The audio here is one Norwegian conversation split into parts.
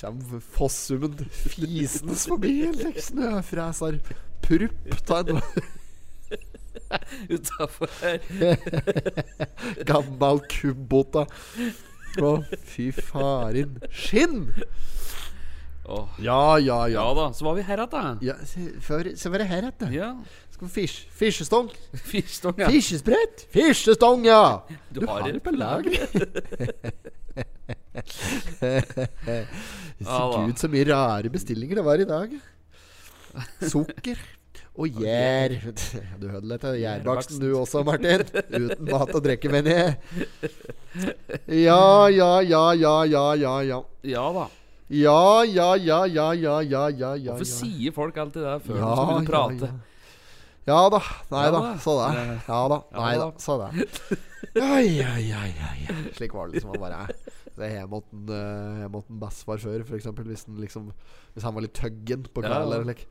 Kommer Fossummen fisende forbi like, snøfreser. Prupp ta en Utafor her. Gammal kubbåta. Å, fy farin. Skinn! Oh. Ja, ja, Ja ja. da, så var vi her igjen, da. ja så var det her heter. Ja. Skal vi fish, Fiskestong. Fiskestong, ja. Fiskesprett. Fiskestong, ja! Du har det på lag. Gud, så mye rare bestillinger det var i dag. Sukker. Og gjær. Du hørte litt av gjærbaksten du også, Martin. Uten mat og drikke, mener jeg. Ja, ja, ja, ja, ja, ja, ja. Ja da. Ja, ja, ja, ja, ja, ja, ja, ja Hvorfor sier folk alltid det før Ja, de skal prate? Ja, ja. ja da. Nei Ja da. da. Så det. Ja da. Ja Nei da. da. Så det. Oi, oi, oi, oi. ja. Slik var det liksom. å bare det har hos uh, en bestefar før, f.eks. Hvis, liksom, hvis han var litt tøggen på kvelden. ja. Eller like.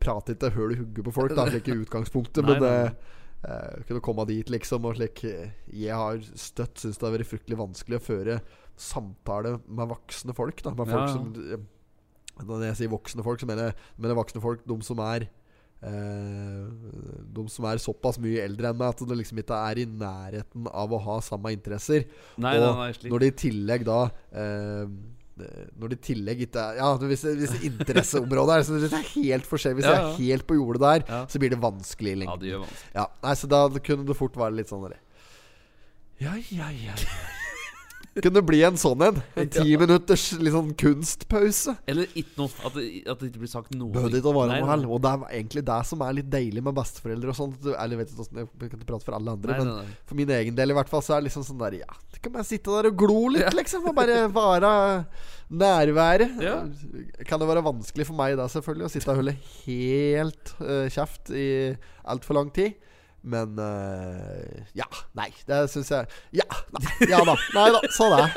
Prater ikke høl i hugget på folk, da, slik i utgangspunktet. Nei, men nei, eh, eh, kunne komme dit, liksom. Og slik Jeg har støtt syns det har vært fryktelig vanskelig å føre samtale med voksne folk. Da, med folk Ja, ja. som eh, Når jeg sier voksne folk, så mener jeg, voksne folk de som er De som er såpass mye eldre enn meg at de liksom ikke er i nærheten av å ha samme interesser. Nei, og nei, nei, når det i tillegg da eh, når det i tillegg ikke er Ja, hvis, hvis interesseområdet er så det er helt forskjellig Hvis Ja, jeg ja. er helt på jordet der, Ja. så blir det vanskelig i Ja, lengden. det gjør vanskelig. Ja, nei, så da kunne det fort være litt sånn der. Ja, ja, ja, ja. Kunne bli en sånn en. En ti minutters litt sånn kunstpause. Eller ikke noe. At det, at det ikke blir sagt noe. Behøvde ikke å være noe heller. Og det er egentlig det som er litt deilig med besteforeldre og sånt. Eller jeg vet ikke hvordan Jeg kan prate for alle andre, Nei, men nei, nei. for min egen del i hvert fall så er det liksom sånn der Ja, det kan bare sitte der og glo litt, liksom. Og bare være nærværet. Ja. Kan det være vanskelig for meg da, selvfølgelig, å sitte og holde helt uh, kjeft i altfor lang tid. Men uh, ja. Nei, det syns jeg Ja. Nei, ja da. Nei da. Så det.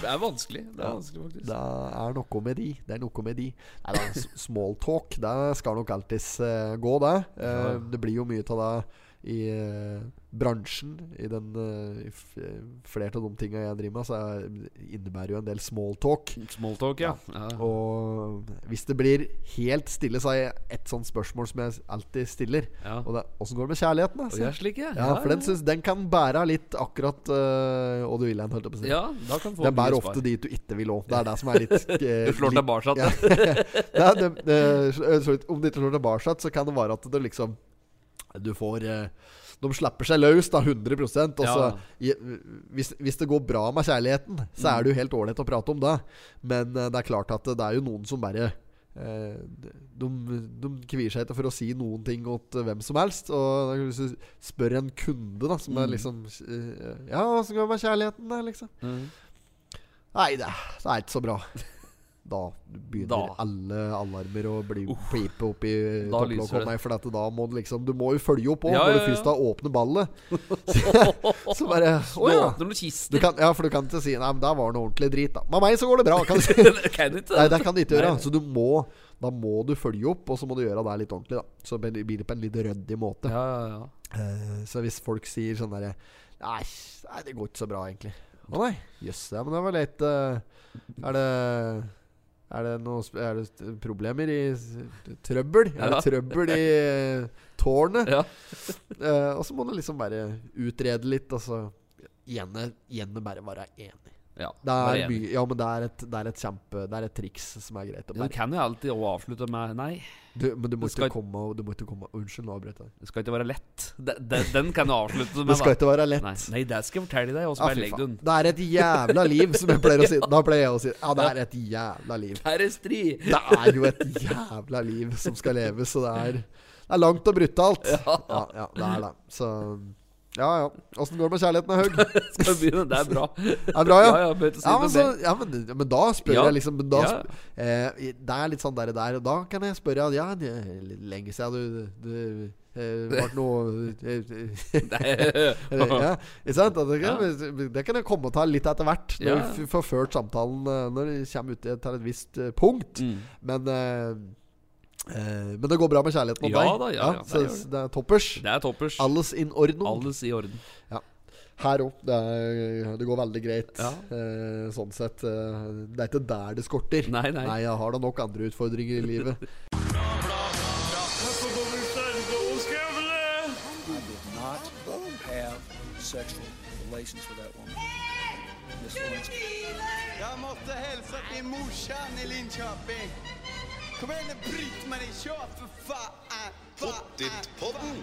Det er vanskelig. Det er vanskelig, faktisk. Det er noe med de. Det er noe med de. Nei, da, Smalltalk, det skal nok alltids uh, gå, det. Uh. Det blir jo mye av det i eh, bransjen. I den uh, Flere av de tinga jeg driver med, så er, innebærer jo en del smalltalk. Smalltalk, ja. ja. Og hvis det blir helt stille, så har jeg et sånt spørsmål som jeg alltid stiller. ja. Og det er åssen går det med kjærligheten? Altså? er slik, ja. Ja, for den, synes, den kan bære litt akkurat uh, hva du vil hen, holdt jeg på å si. Ja, da kan få Den bærer ofte dit du ikke vil òg. Det er det som er litt eh, Du slår tilbake ja. det, det, Om du ikke slår tilbake, så kan det være at det liksom Du får eh, De slipper seg løs, da, 100% Og så Ja. hvis, hvis det går bra med kjærligheten, så er det jo helt ålreit å prate om det. Men eh, det er klart at det er jo noen som bare eh, de, de kvier seg ikke for å si noen ting til hvem som helst. Og hvis du spør en kunde, da, som er Mm. liksom Ja, åssen går det med kjærligheten, da, liksom? Mm. Nei, det, det er ikke så bra. Da begynner Da. alle alarmer å bli pipe opp i topplokket. For dette, da må du liksom Du må jo følge opp òg, Ja, når ja, du først har åpnet ballet. Så bare Du Å ja. Du kister. kan, ja, for du kan ikke si Nei, men der var det ordentlig drit, da. Med meg så går det bra. Kan du si. Det kan ikke Nei, det kan du ikke gjøre. Så du må Da må du følge opp, og så må du gjøre det litt ordentlig, da. Så blir det på en litt ryddig måte. Ja, ja, ja. Uh, så hvis folk sier sånn derre nei, nei, det går ikke så bra, egentlig. Å nei, jøss. ja, men det var litt uh, Er det er det noe Er det problemer i Trøbbel? Er det trøbbel i eh, tårnet? ja. uh, og så må du liksom bare utrede litt, og så gjerne, gjerne bare være enig. Ja. Det er mye Ja, men det er et, det er et kjempe Det er et triks som er greit å Du kan jo alltid avslutte med Nei, Du, men du må ikke komme Du må ikke komme Unnskyld, nå avbrøt jeg det skal ikke være lett. Den, de, den kan du avslutte med. Det skal ikke være lett. Nei, nei, det skal jeg fortelle deg. Også Ja, faen. Det er et jævla liv, som jeg pleier å si. Da pleier jeg å si Ja, det er et jævla liv. Er! Det er jo et jævla liv som skal leves, så det er Det er langt og brutalt. Ja, ja, det er det. Så ja, ja. Åssen går det med kjærligheten, Haug? Skal vi begynne? Det er bra. Det er bra, ja? Ja, ja, si Ja, men, så, ja, men, men da spør jeg liksom men da, Ja. sp- eh, Det er litt sånn der, der Og da kan jeg spørre Ja, det er litt lenge siden du, du eh, ble noe eh, ja, ikke sant? Det kan, det kan jeg komme og ta litt etter hvert, når vi får ført samtalen eh, Når vi kommer ut til et visst eh, punkt. Mm. Men eh, Men det går bra med kjærligheten mot Ja deg? da, ja, ja, det så det. det er toppers. Det er toppers. Alles in orden. Alles i orden. Her òg. Det, det går veldig greit. Ja. Eh, sånn sett. Eh, det er ikke der det skorter. Nei, nei. jeg har da nok andre utfordringer i livet. Jeg måtte helse til morsan i Linköping. Kom igjen, bryt meg i kör for faen! Pottit-podden!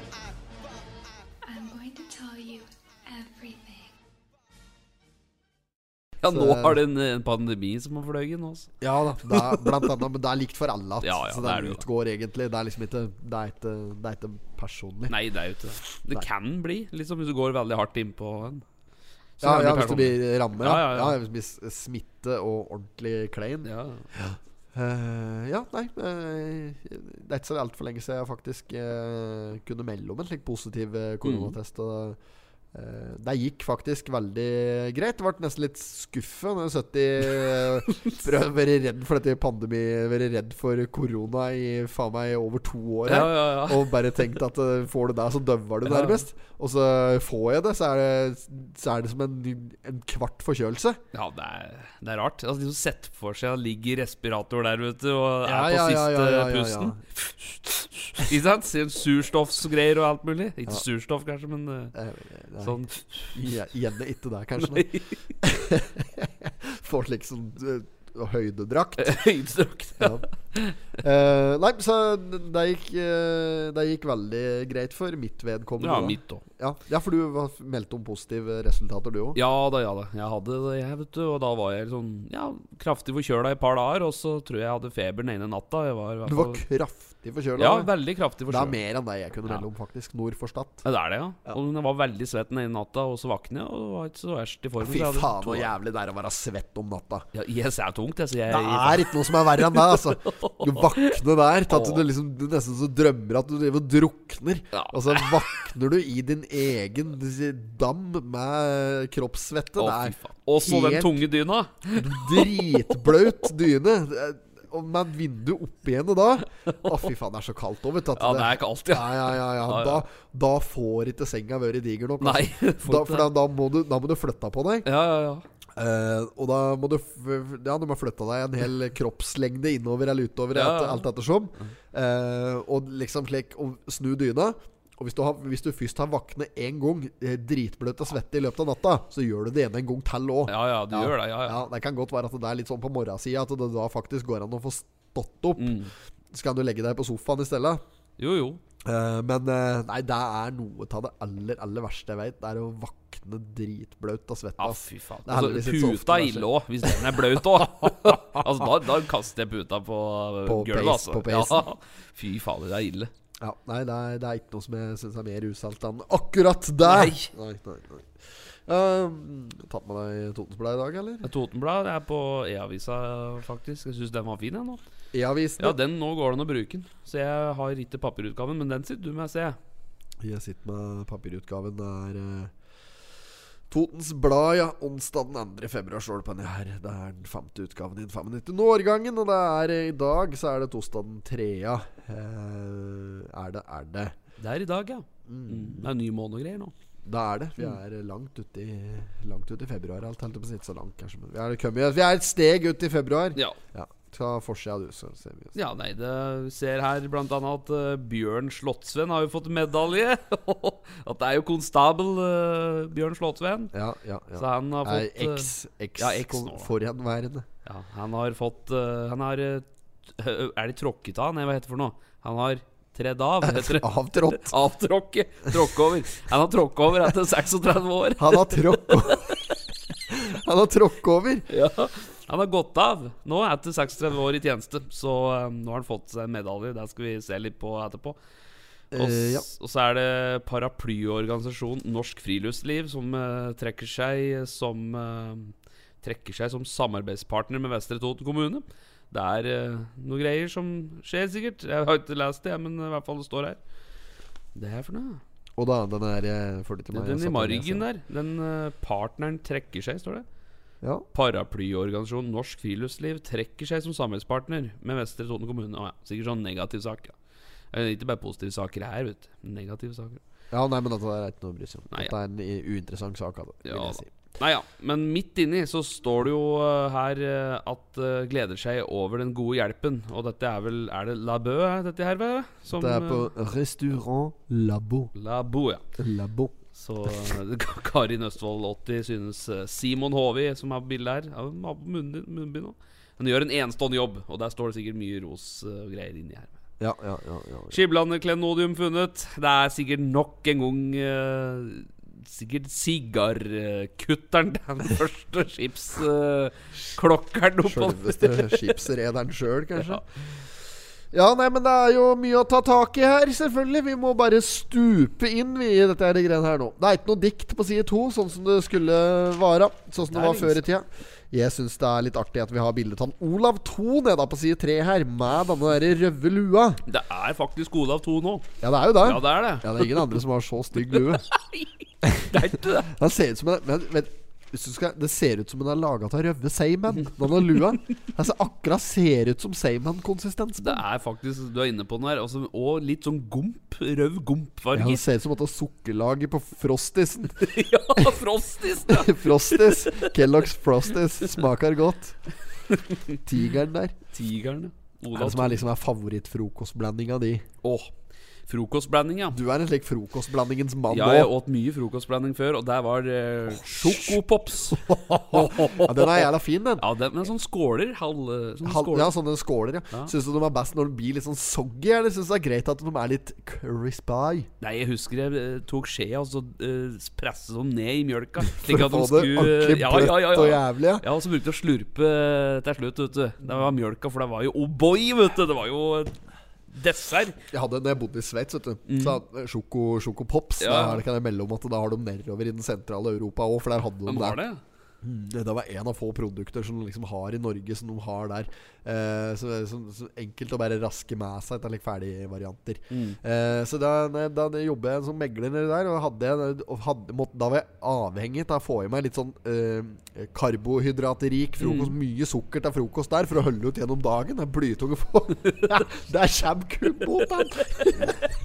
I'm going to tell you everything. Ja, nå har det en, en pandemi som har fløyet nå. altså. Ja da, det er, blant annet, men det er likt for alle. At, Ja, ja, så det det utgår egentlig. Det er liksom ikke Det er ikke, det er ikke personlig. Nei, det er jo ikke det. Det kan bli, liksom hvis du går veldig hardt innpå en. Så Ja, ja, hvis det blir rammer. Ja, Ja, ja, ja. hvis det blir smitte og ordentlig klein. Ja. Eh, ja, nei uh, Det er ikke så altfor lenge siden jeg faktisk uh, kunne melde om en slik positiv Mm. koronatest. Og eh, det gikk faktisk veldig greit. Ble nesten litt skuffa når jeg satt i eh, vært redd for dette pandemi Vært redd for korona i faen meg over to år Ja, her. ja, ja. Og bare tenkt at eh, får du det, så døver du Ja. nærmest. Og så får jeg det, så er det, så er det som en, en kvart forkjølelse. Ja, det er, det er rart. Altså, de som setter for seg å ligge i respirator der, vet du, og er Ja, på ja, ja, siste ja, ja, ja, pusten. Ikke sant? Sier Surstoffsgreier og alt mulig. Ikke Ja. surstoff, kanskje, men uh, Eh, sånn gje- Gjerne ikke det, kanskje. Får liksom høydedrakt. høydedrakt. høydestrakt. Ja. Uh, nei, så det gikk, uh, det gikk veldig greit for mitt vedkommende. Ja, da. mitt òg. Ja, ja, for du meldte om positive resultater, du òg? Ja da, ja da. Jeg hadde det, jeg, vet du. Og da var jeg sånn ja, kraftig forkjøla i et par dager. Og så tror jeg jeg hadde feber den ene natta. Var, Du var fall- kraftig forkjøla? Ja, veldig kraftig det er mer enn det jeg kunne Ja. om, faktisk. Nord for Stad. Ja, det er det, ja. Ja. Og jeg var veldig svett den ene natta, og så våkner jeg, og det var ikke så verst i formen. Fy så faen, så jævlig det er å være svett om natta. Ja, IS er tungt, jeg, jeg Det er ikke noe som er verre enn det, altså. Du våkner der til at du liksom Du nesten så drømmer at du driver og drukner. Ja. Og så våkner du i din egen dam med kroppssvette. Å, fy faen. Og så den tunge dyna. dritblaut dyne. Det et vindu opp igjen, og da Å, fy faen, det er så kaldt òg, vet du. Ja, det er kaldt, ja, ja, ja, ja. Ja. Da, da får ikke senga vært diger nok. altså. Nei. Da, for da, da, må du, da må du flytte på deg. Ja, ja, ja. Uh, og da må du Ja, du må flytte deg en hel kroppslengde innover eller utover, Ja, ja. alt ettersom. Uh, og liksom slik Og snu dyna. Og hvis du, har, hvis du først har våknet én gang eh, dritbløt og svette i løpet av natta, så gjør du det ene en gang til òg. Ja, ja, du gjør det. Ja, ja. Det kan godt være at det er litt sånn på morgensida at det da faktisk går an å få stått opp. Mm. Så kan du legge deg på sofaen i stedet. Jo, jo. Uh, men uh, nei, det er noe av det aller, aller verste jeg vet. Det er å våkne dritblaut og svette. Ja, fy faen. Altså, ikke så ofte puta er ille òg, hvis den er blaut òg. altså, da, da kaster jeg puta på, På gulvet, altså. på. Ja. Fy fader, det er ille. Ja, nei, det er, det er ikke noe som jeg syns er mer usalt enn akkurat der. Nei. nei, nei, nei. Um, tatt med deg Totensblad i dag, eller? Totenblad er på E-avisa, faktisk. Jeg syns den var fin, jeg nå. E-avisen? Ja, den nå går det an å bruke den. Så jeg har ikke papirutgaven, men den sitter du med, ser jeg. Jeg sitter med papirutgaven. Det er uh, Totens Blad, ja. Onsdag den 2. februar står det på den her. Det er den femte utgaven i den 95. årgangen. Og det er eh, i dag så er det torsdag den tredje. Eh, er det, er det. Det er i dag, ja. Mm. Det er ny måned og greier nå. Det er det. Vi er langt ute i, langt ut i februar. Alt holdt på å si ikke så langt, kanskje. Men vi er, vi er et steg ut i februar. Ja. Ja. Ta forsida, du, så ser vi oss. Ja, nei, det ser her blant annet at eh, Bjørn Slottsven har jo fått medalje. at det er jo konstabel eh, Bjørn Slottsven. Ja, ja, ja. Så han har fått Er eks, eks, ja, eks nå. forhenværende. Ja, han har fått eh, Han har Er det tråkket av? Nei, hva heter det for noe? Han har tredd av. Avtrådt. Avtråkke. Tråkke over. Han har tråkket over etter 36 år. Han har tråkket Han har tråkk over. Ja, Han har gått av nå etter 36 år i tjeneste. Så eh, nå har han fått seg en medalje. Det skal vi se litt på etterpå. Og, uh, ja. og så er det paraplyorganisasjonen Norsk Friluftsliv som uh, trekker seg som uh, Trekker seg som samarbeidspartner med Vestre Toten kommune. Det er uh, noe greier som skjer, sikkert. Jeg har ikke lest det, men i hvert fall det står her. Det er for noe. Og da, den er eh, får det til Den, meg, Den, den i margen der. Den partneren trekker seg, står det. Ja. Paraplyorganisasjonen Norsk Friluftsliv trekker seg som samarbeidspartner med Vestre Toten kommune. Å ja, sikkert sånn negativ sak. Ja. Ikke bare positive saker her, vet du. Negative saker. Ja, nei, men dette er ikke noe å bry seg om. Nei, Dette er en uinteressant sak. Altså, vil Ja, jeg si. Nei ja, men midt inni så står det jo eh, her eh, at uh, gleder seg over den gode hjelpen. Og dette er vel Er det La Bø, dette her? Som, Det er på restaurant Labo. Labo, ja. Labo. Så eh, Karin Østfold 80 synes eh, Simon Håvi, som har bildet her har på munnbind også. Han gjør en enestående jobb, og der står det sikkert mye ros eh, og greier inni her. Ja, ja, ja, ja. Skiblanderklenodium funnet. Det er sikkert nok en gang uh, Sikkert sigarkutteren. Den første skipsklokkeren uh, oppå Sjølveste skipsrederen sjøl, kanskje. Ja, nei, men det er jo mye å ta tak i her, selvfølgelig. Vi må bare stupe inn vi i dette her greiene her nå. Det er ikke noe dikt på side to, sånn som det skulle være. Sånn som det Det var før i tida. Jeg syns det er litt artig at vi har bildet av Olav Thon nede på side tre her, med denne der røde lua. Det er faktisk Olav Thon nå. Ja, det er jo det. Ja, det er det. Ja, det er ingen andre som har så stygg lue. Det er ikke det. Han ser ut som en men, vet, du skal, Det ser ut som den er laga av røve seigmenn. Den har lua. Altså, akkurat ser ut som seigmenn-konsistens. Det er faktisk Du er inne på den her. Også, og litt sånn gomp. Ja, gompfarge. det ser ut som at det er sukkerlaget på Frostisen. Ja, Frostis! Ja. Frostis. Kellogg's Frostis smaker godt. Tigeren der. Tigeren. Er det som er liksom favorittfrokostblandinga di? Åh, frokostblanding, ja. Du er en slik frokostblandingens mann Ja, jeg åt mye frokostblanding før, og der var eh, sjokopops. Ja, den er jævla fin, den. Ja, den med sånne skåler. Halv, sånne Hal- skåler. ja, sånne skåler, ja. Ja. Syns du de er best når de blir litt sånn soggy, eller syns du det er greit at de er litt crispy? Nei, jeg husker jeg eh, tok skjea og så eh, presset sånn ned i mjølka. For å få det ordentlig ja, ja, ja, og ja. jævlig, ja. Ja, og så brukte jeg å slurpe eh, til slutt, vet du. Det var mjølka, for det var jo O'boy, vet du. Det var jo eh, dessert. Jeg hadde Da jeg bodde i Sveits, vet du Så hadde Sjoko, Sjoko Pops. Mm. Ja. Da det kan jeg melde om at da har de nedover i den sentrale Europa òg, for der hadde de det? Det det var en av få produkter som de liksom har i Norge, som de har der. Eh, så, så, så enkelt å bare raske med seg etter like ferdigvarianter. Mm. Uh, så da, da jobba jeg som megler nedi der, og, hadde, jeg- og hadde, måtte, da var jeg avhengig av å få i meg litt sånn uh, karbohydratrik frokost. Mm. Mye sukker til frokost der for å holde ut gjennom dagen. Det er blytunge få. Der kommer kubbåten!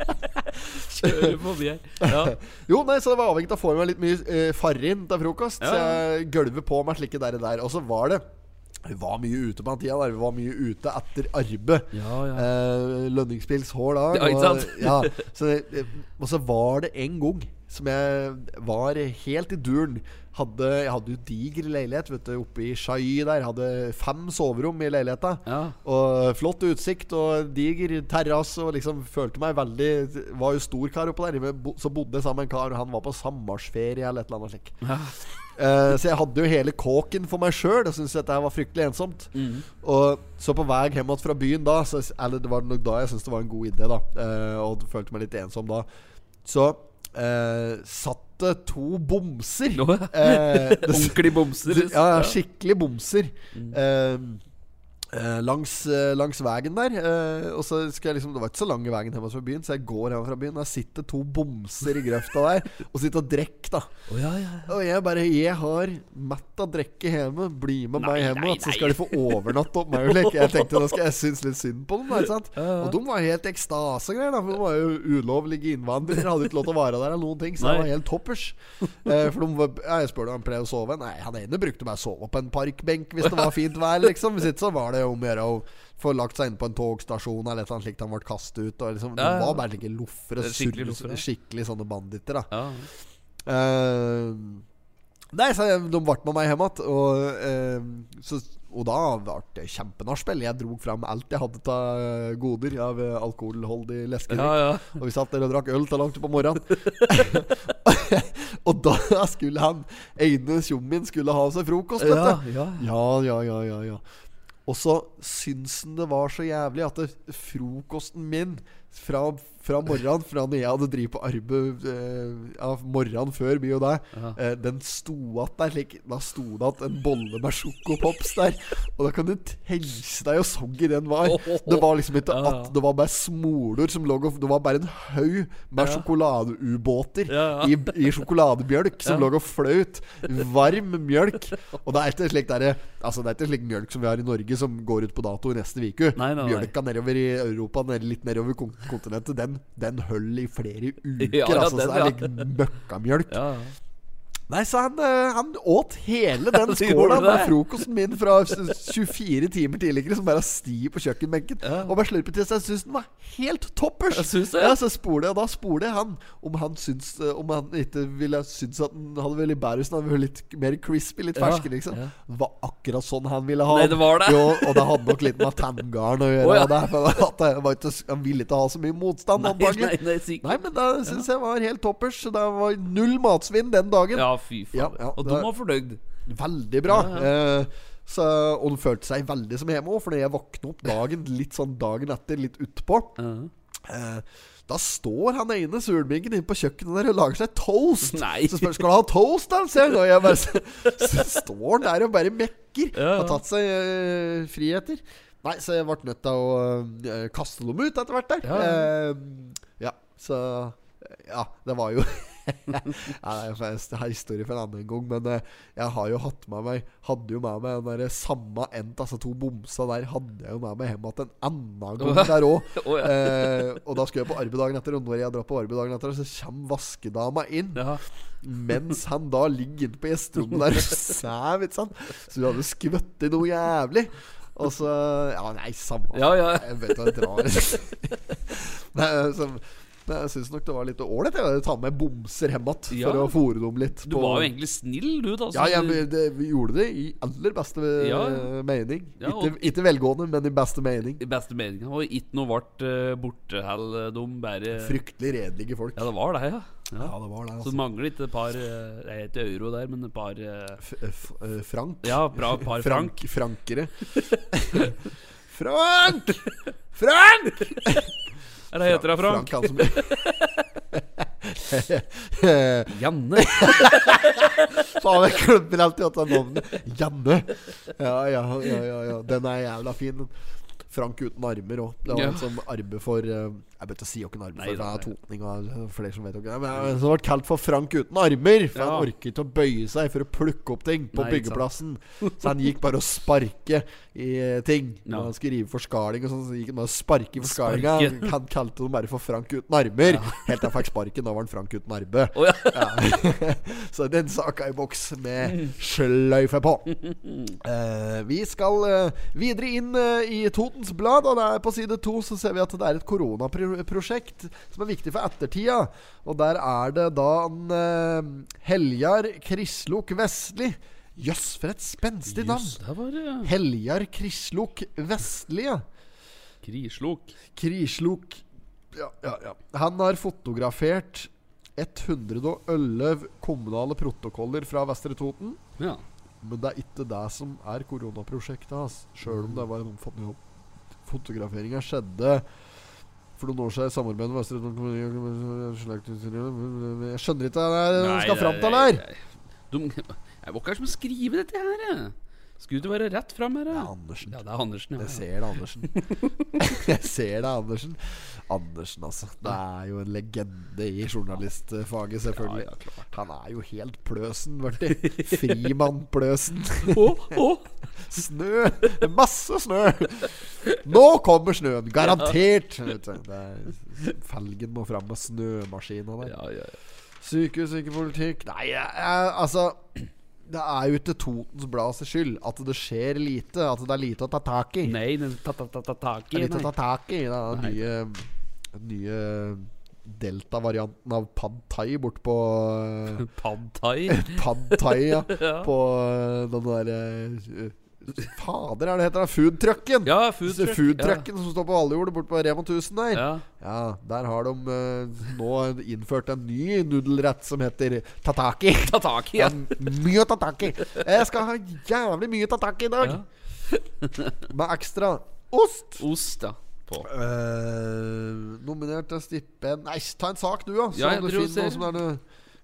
Kjøre forbi her. Ja. Jo, nei, så det var avhengig av å få i meg litt mye uh, farrin til frokost. Så jeg gølver på meg slike der og der. Og så var det Vi var mye ute på den tida. Der. Vi var mye ute etter arbeid. Ja, ja. Eh, Lønningspils hår da. Og, ja, så, det- og så var det en gang som jeg var helt i duren. Hadde, jeg hadde jo diger leilighet vet du, oppe i Shai der. Hadde fem soverom i leiligheta. Ja. Og flott utsikt og diger terrasse. Og liksom følte meg veldig Var jo stor kar oppå der. Så bodde jeg sammen med en kar, og han var på sammarsferie eller et eller annet slikt. Ja. Eh, så jeg hadde jo hele kåken for meg sjøl og syntes dette var fryktelig ensomt. Mm. Og så på vei hjem fra byen da så, Eller det var nok da jeg syntes det var en god idé, da. Uh, og følte meg litt ensom da. Så uh, satt det to bomser. Nå, ja. Eh, det- Ordentlig bomser. liksom. ja, ja, skikkelig bomser. Mm. Langs, eh, langs veien der. Eh, og så skal jeg liksom Det var ikke så lang veien hjemme fra byen, så jeg går hjem fra byen. Der sitter to bomser i grøfta der og sitter og drikker, da. Oh, ja, ja. Og jeg bare Jeg har mett av drikke hjemme. Bli med meg Nei, hjem, nei, så skal de få overnatte opp meg. og. Jeg tenkte da skal jeg synes litt synd på dem. Og de var helt ekstase greier. da For De var jo ulovlige innvandrere. Hadde ikke lov til å være der eller noen ting. Så Nei. det var helt toppers. Eh, for de var, ja, Jeg spurte om han pleier å sove. Nei, han ene brukte bare å sove på en parkbenk hvis det var fint vær, liksom. Hvis ikke så var det om å gjøre å få lagt seg inn på en togstasjon eller noe slikt han ble kastet ut. Og liksom, Ja, ja. De var bare slike loffere. Skikkelig loffer loffere. Skikkelig sånne banditter, da. ja. Uh, nei, så de ble med meg hjem igjen. Og, eh, så- og da ble det kjempenachspiel. Jeg dro fram alt jeg hadde av goder av eh, alkoholholdig leskedrikk. ja, ja. Og vi satt der og drakk øl til langt utpå morgenen. og da skulle han ene tjommien skulle ha seg frokost, vet du. Ja, ja, ja, ja, ja. Og så syns han det var så jævlig at det, frokosten min fra, fra morgenen Fra når jeg hadde drevet på arbeid eh, morgenen før mye og deg, eh, den sto att der slik Da sto det att en bolle med sjokopops der. Og da kan du tenke deg hvor soggy den var. Det var liksom ikke at det var bare smoler som lå og Det var bare en haug med sjokoladeubåter i, i sjokoladebjølk som lå og fløt. Varm mjølk. Og det er ikke slik der, Altså det er ikke slik mjølk som vi har i Norge, som går ut på dato i neste uke. Mjølka nedover i Europa, nede, litt nedover kon kontinentet, den, den holder i flere uker. Ja, ja, altså, den, så det er ja. like møkkamjølk. Ja. Nei, så han, eh, han åt hele den skåla med frokosten min fra 24 timer tidligere, som bare sti på kjøkkenbenken. Ja. Og bare slurpet til seg. Jeg syns den var helt toppers. Jeg synes det. Ja, så spoler jeg, da spoler jeg han om han syns eh, Om han ikke ville synes at den hadde vært litt bedre hvis den hadde vært litt mer crispy, litt ferskere. Liksom. ja. Det var akkurat sånn han ville ha Nei, det var det. Jo, og det hadde nok litt med tanngarn å gjøre. Oh, ja. det, for at han ville ikke ha så mye motstand, Nei, nei, nei. Nei, men det syns jeg var helt toppers. Så det var null matsvinn den dagen. Ja, fy faen. Ja, ja, og de var fornøyd. Veldig bra. Eh, så, og de følte seg veldig som hjemme òg, for når jeg våkna opp dagen litt sånn dagen etter, litt utpå eh, Da står han ene sulbingen inne på kjøkkenet der og lager seg toast. Nei. Så spør skal du ha toast, da? Og jeg bare så, så står han der og bare mekker. Ja. Har tatt seg eh, friheter. Nei, så jeg ble nødt til å eh, kaste dem ut etter hvert der. Ja, Eh, ja så Ja, det var jo Nei, jeg har historie for en annen gang, men eh, jeg har jo hatt med meg Hadde jo med meg den der samme end, altså to bomsa der, hadde jeg jo med meg hjem igjen en annen gang der òg. Oh, ja. eh, og da skulle jeg på arbeid dagen etter, og når jeg drar på arbeid dagen etter, så kommer vaskedama inn. Ja. Mens han da ligger inne på gjesterommet der og sover, ikke sant. Så du hadde skvøtt i noe jævlig. Og så Ja, nei, samme Ja, ja. Jeg vet hva jeg drar Nei, så, nei, Jeg syns nok det var litt ålreit å ta med bomser hjem igjen Ja. for å fôre dem litt. Du var jo egentlig snill, du, da. ja, jeg, det, vi gjorde det i aller beste Ja. eh, mening. Ja, ikke, ikke velgående, men i beste mening. I beste mening Og ikke noe ble borte bortehell, de bare Fryktelig redelige folk. Ja, det var det, ja. ja. Ja, det var det. Så Altså. det mangler ikke et par Jeg er ikke euro der, men et par eh, F eh, Frank. Ja, bra par frank. Frankere. Frank! Frank! Er det heter det, Frank? han som Janne. Faen, jeg glemmer alltid at han navnet. Janne. Ja, ja, ja, ja, ja. Den er jævla fin. Frank uten armer òg. Det var Ja. en sånn arme for eh, Jeg begynte å si hvem arme for, det er totning og det er flere som vet ikke. Men jeg- har ble kalt for Frank uten armer. For Ja. han ikke å bøye seg for å plukke opp ting på Nei, byggeplassen. Så han gikk bare og sparke i eh, ting. Ja. Når han skulle rive forskaling og sånn, så gikk han bare og sparke i forskalinga. Han kalte dem bare for Frank uten armer. Helt til han fikk sparken. Da var han Frank uten arme. Oh, ja. Ja. så den saka i boks med sløyfe på. Uh, vi skal uh, videre inn uh, i Totens Blad, og der på side to så ser vi at det er et koronaprosjekt som er viktig for ettertida. Og der er det da en uh, Heljar Krislok Vestli. Jøss, for et spenstig navn! Yes, Heljar Krislok Vestli, ja. krislok. Krislok ja, ja, ja. Han har fotografert 111 kommunale protokoller fra Vestre Toten. Ja. Men det er ikke det som er koronaprosjektet hans. Sjøl om det var en omfattende jobb. Fotograferinga skjedde for noen år siden i samarbeid med Vestre kommune Jeg skjønner ikke hva det du skal fram til her. De, jeg var ikke her som skriver skrive dette her. Skulle det være rett fram her? Det er Andersen. Ja, det er Andersen. Ja. Jeg ser det, Andersen. Jeg ser det, Andersen. Andersen, altså. Det er jo en legende i journalistfaget, selvfølgelig. Ja, ja. Han er jo helt pløsen, Børti. Frimann-pløsen. Å, å. Snø! Masse snø! Nå kommer snøen! Garantert! Er, felgen må fram med snømaskina der. Sykehus, ikke politikk Nei, jeg, jeg, altså Det er jo ikke Totens Blads skyld at det skjer lite. At det er lite å ta tak i. Nei, den ta, ta, ta, ta tak Det i. er lite å ta tak i. Den nye, nye Delta-varianten av pad thai bort på eh, Pad thai. Pad thai, ja. Ja. På eh, den derre Fader, er det heter det? Foodtrucken! Ja, food truck. Foodtrucken som står på Valjord bort på Rema 1000 der. Ja. Ja, der har de uh, nå innført en ny nudelrett som heter tataki. Tataki, Ja. ja. mye tataki. Jeg skal ha jævlig mye tataki i dag. ja. Med ekstra ost. Ost, ja. På. Eh, nominert til stipend Nei, ta en sak du, da. Så Ja, du finner noe som er noe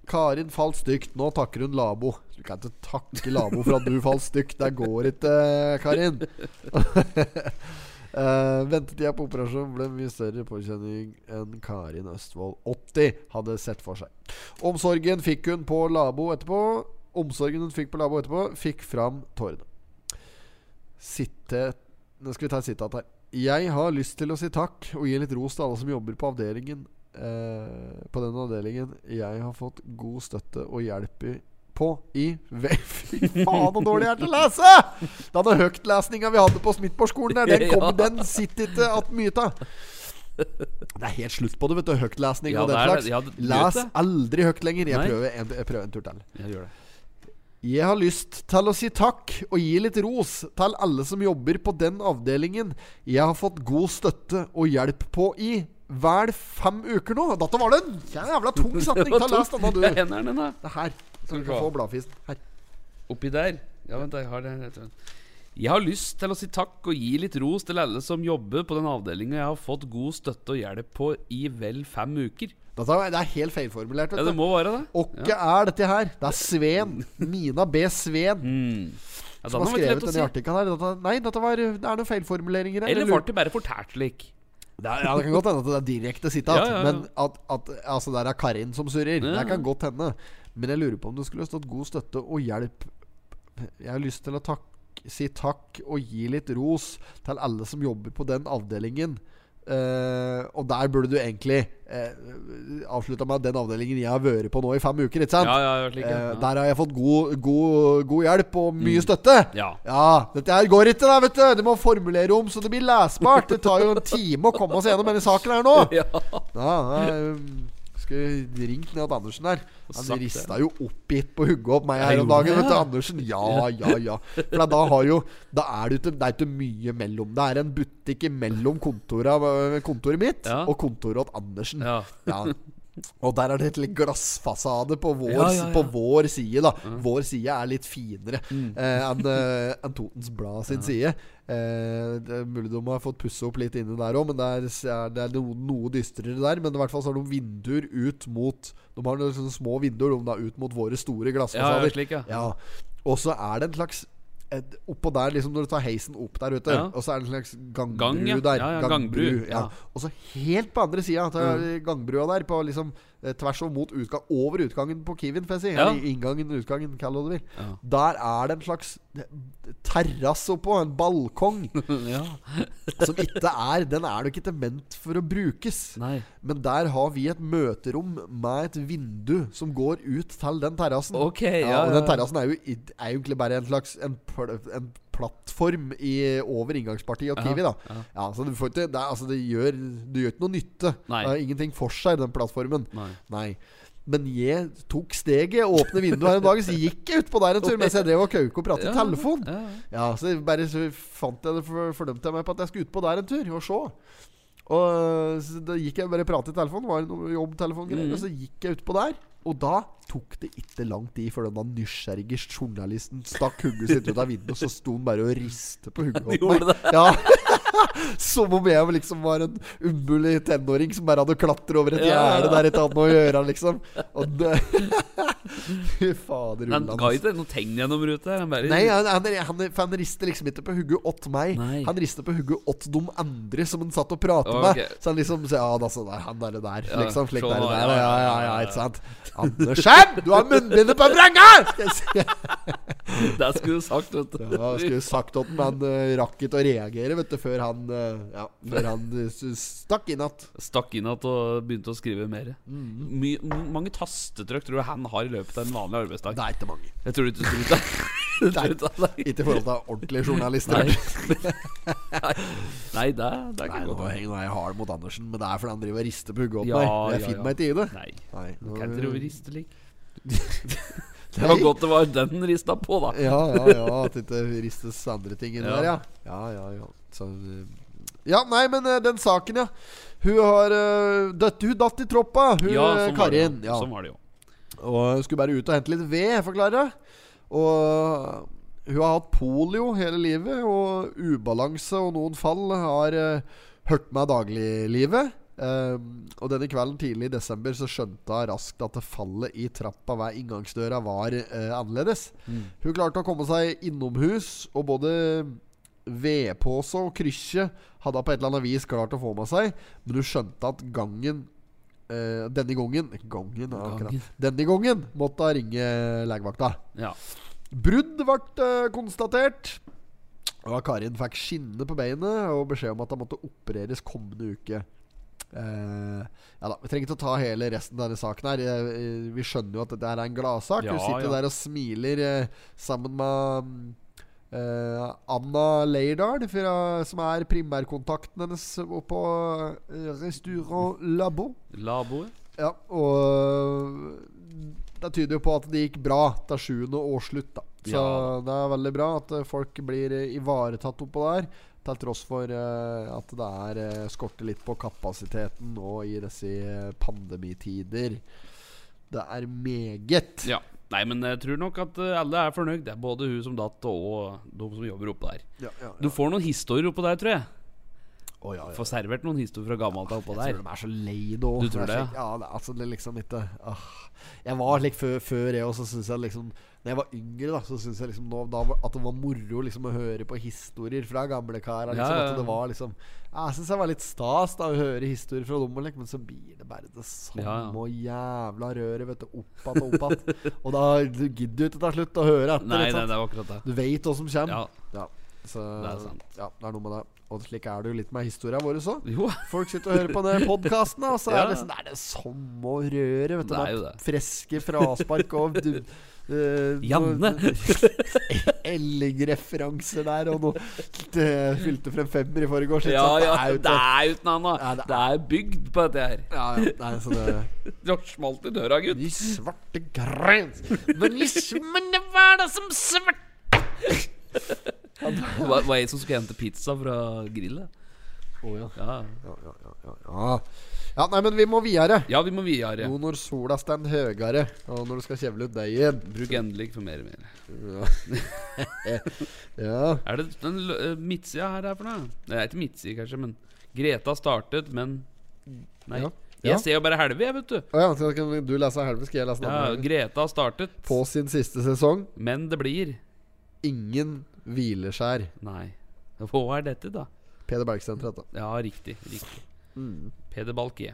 Karin falt stygt. Nå takker hun Labo. Du kan ikke takke Labo for at du falt stygt. Det går ikke, Karin. Uh, ventetida på operasjon ble mye større påkjenning enn Karin Østfold 80 hadde sett for seg. Omsorgen fikk hun på Labo etterpå. Omsorgen hun fikk på Labo etterpå, fikk fram tårene. Sitte Nå skal vi ta et sitat her. Jeg har lyst til å si takk og gi litt ros til alle som jobber på avdelingen. Eh, på den avdelingen jeg har fått god støtte og hjelp i på i Fy faen, så dårlig jeg er til å lese! Denne høytlesninga vi hadde på Smithborgskolen der, den, kom, Ja. den sitter ikke att mye av. Det er helt slutt på det, vet du. Høytlesning Ja, og den slags. Ja, Les aldri høyt lenger. Jeg prøver, en, jeg prøver en tur til. Jeg. Jeg har lyst til å si takk og gi litt ros til alle som jobber på den avdelingen jeg har fått god støtte og hjelp på i vel fem uker nå. Dette var det en jævla tung setning. Ta Les denne, du. Det er den, da. Det her. Så du kan få bladfisen. Her. Oppi der. Ja, vent, jeg har det. Jeg har lyst til å si takk og gi litt ros til alle som jobber på den avdelinga jeg har fått god støtte og hjelp på i vel fem uker. Dette er, det er helt feilformulert. Ja, det må være det. Åkke er dette her? Det er Sveen. Mina B. Sveen. Mm. Ja, Som har skrevet denne si. artikkelen her. Dette, nei, dette var, det er noen feilformuleringer her. Eller ble det bare fortalt slik? Det er, ja, det kan godt hende at det er direkte sitat. Ja, ja. Men at, at altså, der er Karin som surrer. Det kan godt hende. Men jeg lurer på om det skulle stått god støtte og hjelp. Jeg har lyst til å takk, si takk og gi litt ros til alle som jobber på den avdelingen. Eh, og der burde du egentlig uh, avslutta med den avdelingen jeg har vært på nå i fem uker. Ja, ja, slik, ja. uh, Ja. Mm. der har jeg fått god, god, god hjelp og mye støtte. Ja. Ja, dette her går ikke, da, vet du. Du må formulere om så det blir lesbart. Det tar jo en time å komme oss gjennom denne saken her nå. Ja. Skulle ringt ned til Andersen der. Han rista jo oppgitt på hugget opp meg her om dagen. Vet du, ja. Andersen. Ja, ja, ja. For da har jo Da er det ikke, det er ikke mye mellom. Det er en butikk mellom kontoret, kontoret mitt Ja. og kontoret til Andersen. Ja. Ja. Og der er det et litt glassfasade på vår, Ja, ja, ja. På vår side. da Vår side er litt finere Mm. eh, enn eh, enn Totens Blad sin side. Eh, det er mulig de har fått pusse opp litt inne der òg, men det er, det er noe, noe dystrere der. Men i hvert fall så har de vinduer ut mot De har noen små vinduer de da, ut mot våre store glassfasader. ja, slik, ja. Ja. Og så er det en slags et, Oppå der, liksom når du tar heisen opp der ute, Ja. og så er det en slags gangbru Gang, ja. der. Ja, gangbru. Og så helt på andre sida av gangbrua der, på liksom tvers og mot utgang, over utgangen på Kiwien, får jeg si. Ja. Inngangen, utgangen, kall det du vil. Ja. Der er det en slags eh, terrasse oppå, en balkong, ja. som ikke er Den er nok ikke ment for å brukes. Nei. Men der har vi et møterom med et vindu som går ut til den terrassen. Ok, ja, ja, og den terrassen er jo er jo egentlig bare en slags En, en plattform i, over inngangspartiet og Kiwi. da ja. Ja, så du får ikke det, er, altså, det, gjør, du gjør ikke noe nytte. Nei. Det har ingenting for seg, den plattformen. Nei. Nei. Men jeg tok steget, åpne vinduet her en dag, så gikk jeg utpå der en tur mens jeg drev og kauka og pratet i Ja, telefon. ja, ja. Så bare så fant jeg det for, fordømte jeg meg på at jeg skulle utpå der en tur og se. Og så da gikk jeg bare og pratet i telefonen, var det noe jobbtelefongreier, mm. og så gikk jeg utpå der. Og da tok det ikke lang tid før den nysgjerrige journalisten stakk hugget sitt ut av vinduet, og så sto han bare og ristet på åt Gjorde meg. Ja. Som om jeg liksom var en umulig tenåring som bare hadde klatret over et gjerde der ikke hadde noe å gjøre, liksom. Og det Fy fader Han ulland, ga altså. ikke noe tegn gjennom ruta. Han bare Nei, han, han, han, han rister liksom ikke på hugget åt meg. Nei. Han rister på hugget åt de andre som han satt og pratet okay. med. Så han liksom Ja, da, så der, han der, der liksom. Slik der, der, der, ja, ja, ja, ikke sant? Andersen! Du har munnbindet på vranga! Det skulle du sagt, vet du. Ja, skulle sagt at han uh, rakk ikke å reagere, vet du, før han uh, Ja, før han uh, stakk inn igjen. Stakk inn igjen og begynte å skrive mer. Mm. My, mange tastetrykk tror du han har i løpet av en vanlig arbeidsdag? Det er ikke mange. Jeg tror du ikke tror. Ikke. Ikke i forhold til ordentlige journalister. Nei. Nei, det, det er Nei, godt. nå godt. henger jeg hard mot Andersen, men det er fordi han driver og rister på åt Ja, meg. Jeg ja, finner ja. meg ikke i det. Nei. Nei, nå- kan ikke drive riste lik. Det var godt det var den rista på, da. Ja, ja, ja. At det ikke ristes andre ting inni der, ja. Ja, ja, ja. Så, uh, ja, nei, men uh, den saken, ja. Hun har uh, døtt, Hun datt i troppa, hun Ja, sånn Karin. Ja. Sånn var det jo. Og skulle bare ut og hente litt ved, forklarer jeg. Og hun har hatt polio hele livet, og ubalanse og noen fall har uh, hørt meg dagliglivet. Um, og denne kvelden tidlig i desember så skjønte hun raskt at det fallet i trappa ved inngangsdøra var uh, annerledes. Hun klarte å komme seg innomhus, og både vedpose og krysje hadde hun på et eller annet vis klart å få med seg. Men hun skjønte at gangen eh, Denne gangen Gangen, ja, akkurat. Denne gangen måtte hun ringe legevakta. Ja. Brudd ble eh, konstatert. Og Karin fikk skinne på beinet og beskjed om at hun måtte opereres kommende uke. Uh, ja da, Vi trenger ikke å ta hele resten av denne saken. her Eh, Vi skjønner jo at dette er en gladsak. Ja, Hun sitter ja. der og smiler uh, sammen med eh, Anna Leirdal, som er primærkontakten hennes uh, Restaurant Labo. Labo. Ja, og det tyder jo på at det gikk bra til sjuende årsslutt. da Så Ja. det er veldig bra at eh, folk blir eh, ivaretatt oppå der. Til tross for uh, at det er uh, skorter litt på kapasiteten nå i disse eh, pandemitider. Det er meget. Ja. Nei, men jeg tror nok at eh, alle er fornøyd. Det er både hun som datt, og de som jobber oppå der. Ja, ja, Du får noen historier oppå der, tror jeg. Oh, ja, ja. Får servert noen historier fra gammelt av oppå Jeg tror de er så lei nå. Du tror det, slik- Ja, det, altså, det er liksom ikke ah. Jeg var slik før, før jeg også syns jeg liksom Når jeg var yngre, da Så syns jeg liksom nå, da, at det var moro liksom å høre på historier fra gamle karer. Liksom, Ja, ja, ja. At det var liksom Jeg syns det var litt stas da å høre historier fra dem, men så blir det bare det samme Ja, ja. jævla røret, vet du. Opp igjen og opp igjen. og da du gidder du ikke til slutt å høre etter. Nei, nei, det var akkurat det. Du veit hva som kommer. Ja. Ja. Så, Det er sant. Ja, det er noe med det. Og slik er det jo litt med historia vår også. Jo. Folk sitter og hører på den podkasten, og så er det, liksom, det er det samme røret. Vet du, Det er jo det. Friske fraspark og du, eh, Janne. Elling-referanser der, og noe det fylte frem femmer i forgårs. Ja, ja. Det er Det uten annet. Ja, det Det er bygd på dette her. ja, ja, nei, så det Du har smalt i døra, gutt. De svarte grens Men Men det var da som svart Hva var, det som skulle hente pizza fra grillet. Å ja. Ja. Ja, ja, ja, ja, ja. nei, men vi må videre. ja, vi må videre. Nå når sola står høyere, og når du skal kjevle ut deigen. Bruk endelig for mer og mer. Ja. ja. Er det den eh, midtsida her er for noe? Det er ikke midtside, kanskje, men Greta startet, men Nei. Ja. Ja. Jeg ser jo bare halve, jeg, vet du. Oh, ja, så kan du lese helvete, skal jeg lese den Ja? Greta startet, På sin siste sesong men det blir ingen hvileskjær. Nei. Hva er dette, da? Peder Bergsenter, dette. Ja, riktig. riktig Mm. Peder Balki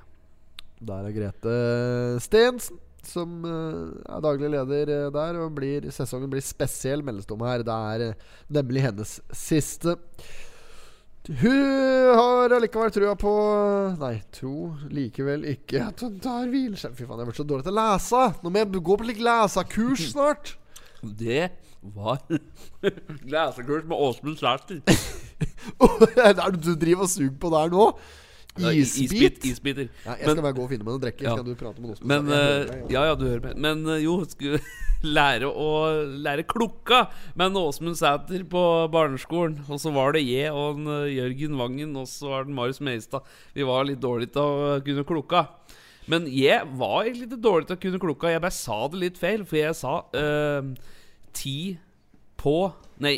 Der er Grete Stensen, som eh, er daglig leder eh, der. Og blir, sesongen blir spesiell, meldes det om her. Det er eh, nemlig hennes siste. Hun har allikevel trua på Nei, tro likevel ikke at hun tar hvileskjær. Fy faen, jeg blir så dårlig til å lese. Nå må jeg gå på litt lesekurs snart. Det var lesekurs med Åsmund Sæter. er du driver og suger på der nå? Ja, i- Isbit? Isbiter. Ja, jeg Men- skal bare gå og finne meg noe å drikke. Ja. Så du prate med noen som Men deg, Ja, ja, du hører med. Men eh, jo, skulle lære å lære klokka med Åsmund Sæter på barneskolen. Og så var det jeg og en, eh, Jørgen Vangen, og så var det Marius Meistad. Vi var litt dårlige til å kunne klokka. Men jeg var egentlig litt dårlig til å kunne klokka. Jeg bare sa det litt feil, for jeg sa ti på Nei,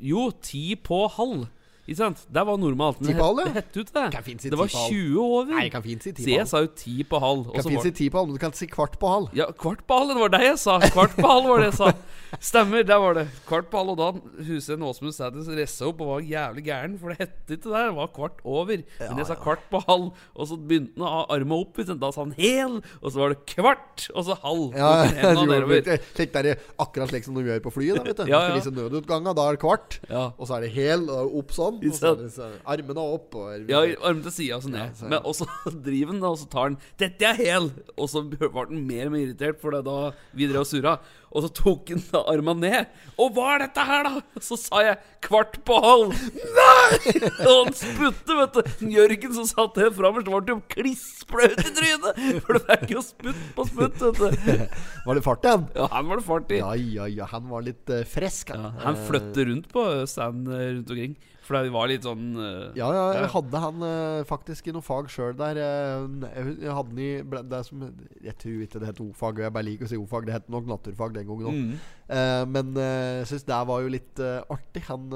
jo, ti på halv. Ikke sant? Det var normalt. Men halv, ja? det het ikke det. Si Det var ti på 20 over. Nei, kan fint si ti Så på jeg sa jo ti på halv. Kan så fint si ti på halv, men du kan si kvart på halv. ja, kvart på halv, det var det jeg sa. Kvart på halv var det jeg sa. Stemmer, der var det. Kvart på halv, og da Hussein Åsmund Sæther ressa opp og var jævlig gæren, for det het ikke det. Det var kvart over. Men jeg sa kvart på halv, og så begynte han å ha arma opp. Da sa han hel, og så var det kvart, og så halv. Ja, så nedover. slik der, akkurat slik som de gjør på flyet. Da, vet du. Ja, ja. skal vise nødutganga, da er det kvart. Ja. Og så er det hel, og opp sånn. Og så så, armene opp. Og, Ja, armene til sida og så ned. Ja, så- Men og så driver han, og så tar han 'Dette er hel!' Og så ble han mer og mer irritert, for det da vi drev og surra. Og så tok han da armene ned. 'Og hva er dette her, da?' Så sa jeg 'kvart på halv'. Nei! Og han sputte, vet du. Jørgen som satt helt framerst, ble jo klissblaut i trynet. For det er ikke å sputte på sputt, vet du. Var det fart han? Ja, han var det fart i. Ja, ja, ja. Han var litt uh, frisk, Ja, han. han Eh, flytter rundt på stand eh, rundt omkring. For det var litt sånn uh, Ja, ja, jeg hadde han uh, faktisk i noe fag sjøl der. eh, jeg, jeg hadde han i det som, Jeg tror ikke det het O-fag, og jeg bare liker å si O-fag. Det het nok naturfag den gangen òg. mm. Uh, men jeg syns det var jo litt artig. Han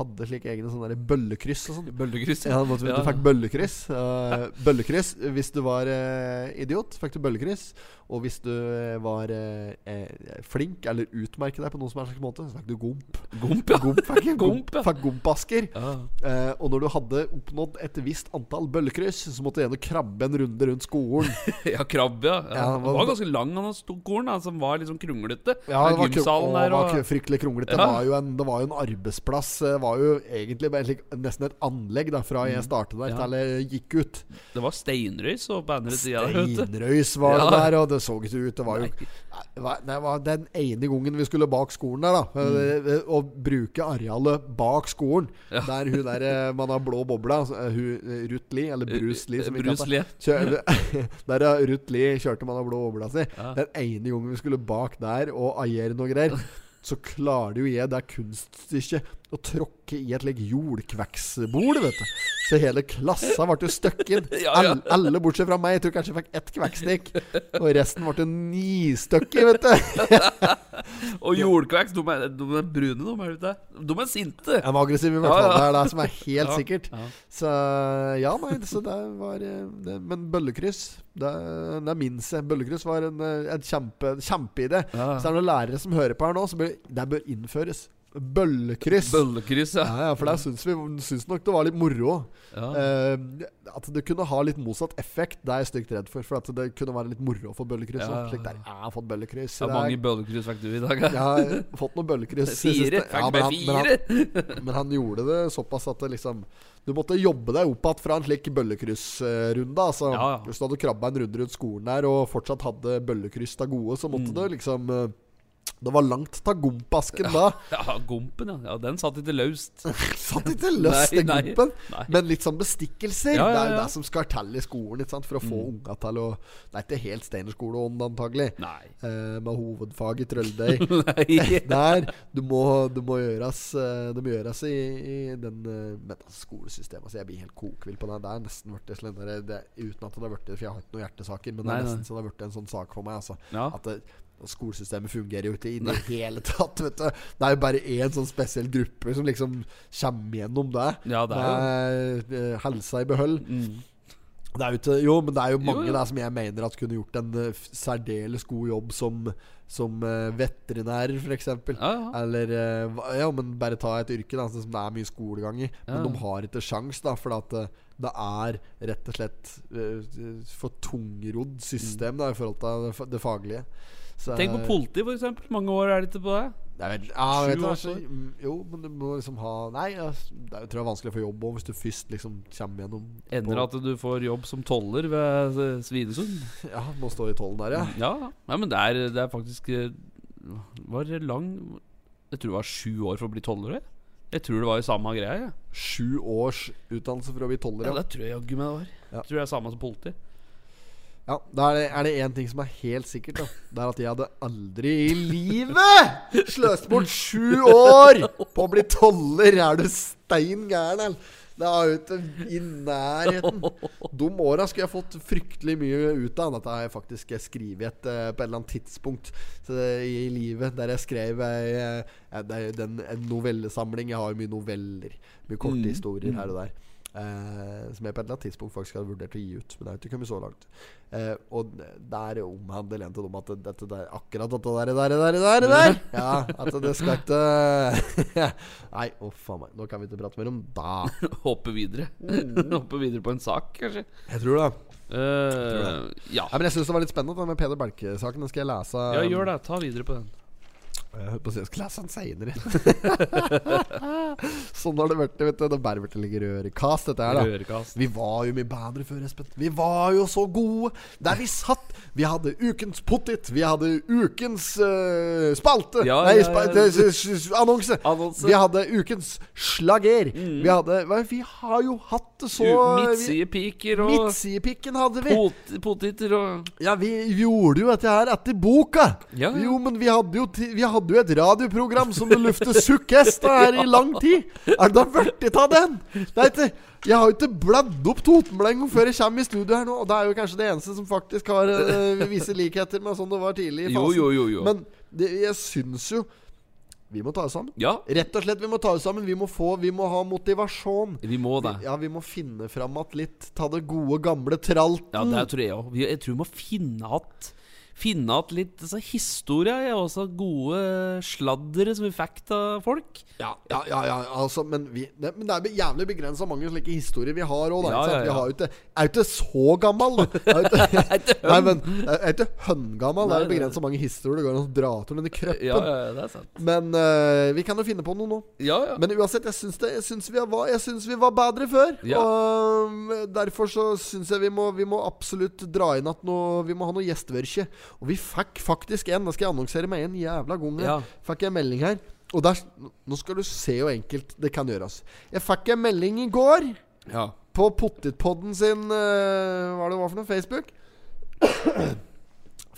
hadde slik egne sånne der bøllekryss og sånn. Bøllekryss? Ja, måtte, Ja. Du fikk bøllekryss. Uh, bøllekryss hvis du var uh, idiot, fikk du bøllekryss. Og hvis du eh, var eh, flink eller utmerket deg på noen som helst måte, så fikk du gomp. Gomp, ja. Gomp fikk, Gomp, ja. fikk gompasker. Ja. Og når du hadde oppnådd et visst antall bøllekryss, så måtte du igjen krabbe en runde rundt skolen. Ja, krabbe, ja. ja. Han var, var ganske lang, han skolen, som var litt sånn kronglete. Ja, det var, det var fryktelig kronglete. Det, var jo en, det var jo en arbeidsplass. Det var jo egentlig slik- nesten et anlegg da fra jeg startet der Mm. Ja. til jeg gikk ut. Det var steinrøys og på andre sida. Steinrøys var det der, og det så ikke ut. Det var jo det var, den ene gangen vi skulle bak skolen der, da. Mm. Å bruke arealet bak skolen. Mm. Ja. Der hun der eh, man har blå bobla, eh, hun, eh, Ruth Lie, eller Bruce Lie, som vi Lee. Kjør, der ja, Ruth Lie kjørte man av blå bobla si. Ja. Den ene gangen vi skulle bak der og aiere noe greier, så klarer jo jeg det kunststykket å tråkke i et like jordkveksbol, vet du. Så hele klassa ble jo støkket. Ja, ja. Alle, alle bortsett fra meg. Jeg tror kanskje jeg fikk ett kvekkstikk. Og resten ble nistøkket, vet du. Og jordkveks, de er, de er brune, de er ute. De er sinte. De er aggressive, i hvert fall. ja. Det er det som er helt sikkert. Så ja, nei, så det var eh, det, Men bøllekryss, det, det minnes jeg. Bøllekryss var en, eh, en kjempe, kjempeidé. Så er det noen lærere som hører på her nå, så bør, det bør innføres. Bøllekryss. Bøllekryss, ja. Ja, ja, for der syns vi syns nok det var litt moro. ja. Eh, at det kunne ha litt motsatt effekt, det er jeg stygt redd for. For at det kunne være litt moro få bøllekryss. Ja, Slik der, jeg har fått bøllekryss. i Hvor mange bøllekryss fikk du i dag? Jeg har fått noen bøllekryss. Fire? Fikk Ja, du men han- men han- fire? Men han gjorde det såpass at det liksom Du måtte jobbe deg opp igjen fra en slik bøllekryssrunde. Altså. Hvis du hadde krabba en runde rundt skolen der og fortsatt hadde bøllekryss av gode, så måtte Mm. du liksom eh, Det var langt ta gompasken da. Ja, Gompen, ja. ja. Den satt ikke løst. Satt ikke løst nei, gompen. nei. Men litt sånn bestikkelser. Ja, ja, Det er jo det som skal til i skolen sant? for å få Mm. unga til å Det er ikke helt Steinerskoleånd, antagelig. Nei. Eh, med hovedfag i Trøldøy. Der du må, du må gjøres eh, Det må gjøres i, i den eh, Men altså, skolesystemet altså, Jeg blir helt kokvill på det. Det er nesten blitt Uten at det har blitt For jeg har ikke noen hjertesaker, men det er nesten så det har blitt en sånn sak for meg. Altså. Ja. At det, skolesystemet fungerer jo ikke i det hele tatt. Vet du. Det er jo bare én sånn spesiell gruppe som liksom kommer gjennom det. Ja, det Med eh, helsa i behold. Mm. Det er jo ikke, jo, men det er jo mange jo. der som jeg mener at kunne gjort en uh, særdeles god jobb som, som uh, veterinær, f.eks. Ja, ja. Eller uh, Ja, men bare ta et yrke da som det er mye skolegang i. Men de har ikke sjans da For at det er rett og slett for tungrodd system da i forhold til det, det faglige. Så, Tenk på politi, for eksempel. Mange år er det ikke på det? det er vel, ja, vet du, altså, Jo, men du må liksom ha Nei, ja, det jeg tror det er vanskelig å få jobb òg hvis du først liksom kommer gjennom Ender at du får jobb som toller ved Svinesund. Ja, må stå i tollen der, ja. Ja, ja men det er, det er faktisk eh, Var lang Jeg tror det var sju år for å bli toller. jeg. Jeg tror det var i samme greia. Ja. Sju års utdannelse for å bli toller. Ja, Ja, det tror jeg jaggu meg det var. Ja. Jeg tror det er samme som politi. Ja, Da er det, én ting som er helt sikkert. Da Det er at jeg hadde aldri i livet sløst bort sju år på å bli toller. Er du stein gæren, eller? Det er ikke i nærheten. De åra skulle jeg fått fryktelig mye ut av. Dette har jeg faktisk skrevet et, eh, på et eller annet tidspunkt så det, i livet. Der jeg skrev eh, den, en novellesamling. Jeg har mye noveller. Mye korte Mm, historier her og der. Eh, som jeg på et eller annet tidspunkt faktisk hadde vurdert å gi ut. Men det har ikke kommet så langt. Eh, og der omhandler en til dem at det- dette der, akkurat dette der, der, der, der, der Ja, at det skal ikke Nei, å faen meg. Nå kan vi ikke prate mer om det. Hoppe videre. Hoppe videre på en sak, kanskje. Jeg tror det. Eh, ja. Ja, men jeg syns det var litt spennende, den med Peder Berke-saken. Den skal jeg lese. ja, gjør det. Ta videre på den. Jeg holdt på å si jeg skal lese den seinere. sånn har det vært. Vet du. Det bærer blitt å ligge rørekast, dette her, da. Rørekast. Vi var jo mye bedre før, Espen. Vi var jo så gode. Der vi satt. Vi hadde ukens pottit. Vi hadde ukens uh, spalte. Ja, Nei, ja, ja. annonse. Annonse. Vi hadde ukens slager. Vi hadde Vi har jo hatt det så Midtsidepiker og Midtsidepikken hadde vi. pot poteter og Ja, vi gjorde jo dette her etter boka. Jo, men vi hadde jo, vi hadde jo et radioprogram som det luftet sukkhester her i lang tid. Er det da blitt av den? Det er ikke Jeg har jo ikke bladd opp Totenblengo før jeg kommer i studio her nå. Og det er jo kanskje det eneste som faktisk har uh, visse likheter med sånn det var tidlig i fasen. jo, jo. jo. Men det, jeg syns jo Vi må ta oss sammen. ja, Rett og slett, vi må ta oss sammen. Vi må få Vi må ha motivasjon. vi må det. Ja, vi må finne fram att litt. Ta det gode, gamle tralten. Ja, det tror jeg òg. Jeg tror vi må finne att finne igjen litt altså, historie og også gode sladdere som vi fikk av folk. Ja, ja, ja, ja altså, men, vi, det, men det er jævlig begrensa mange slike historier vi har òg. Ja, ja, Vi har jo ikke, er jo ikke så gammel, da. Er jo ikke, nei, men er ikke høngammal. Det er jo begrensa mange historier det går an å dra til under krøppen. Men uh, vi kan jo finne på noe nå. Ja, ja. Men uansett, jeg syns, det, jeg syns, vi, var, jeg syns vi var bedre før. Ja. Og um, derfor så syns jeg vi må, vi må absolutt dra inn at noe, vi må ha noe gjestevørkje. Og vi fikk faktisk en. Da skal jeg annonsere med en jævla gang. Ja. Fikk jeg melding her. Og der, nå skal du se hvor enkelt det kan gjøres. Jeg fikk en melding i går ja. på Pottitpodden sin uh, Hva det var for noe? Facebook?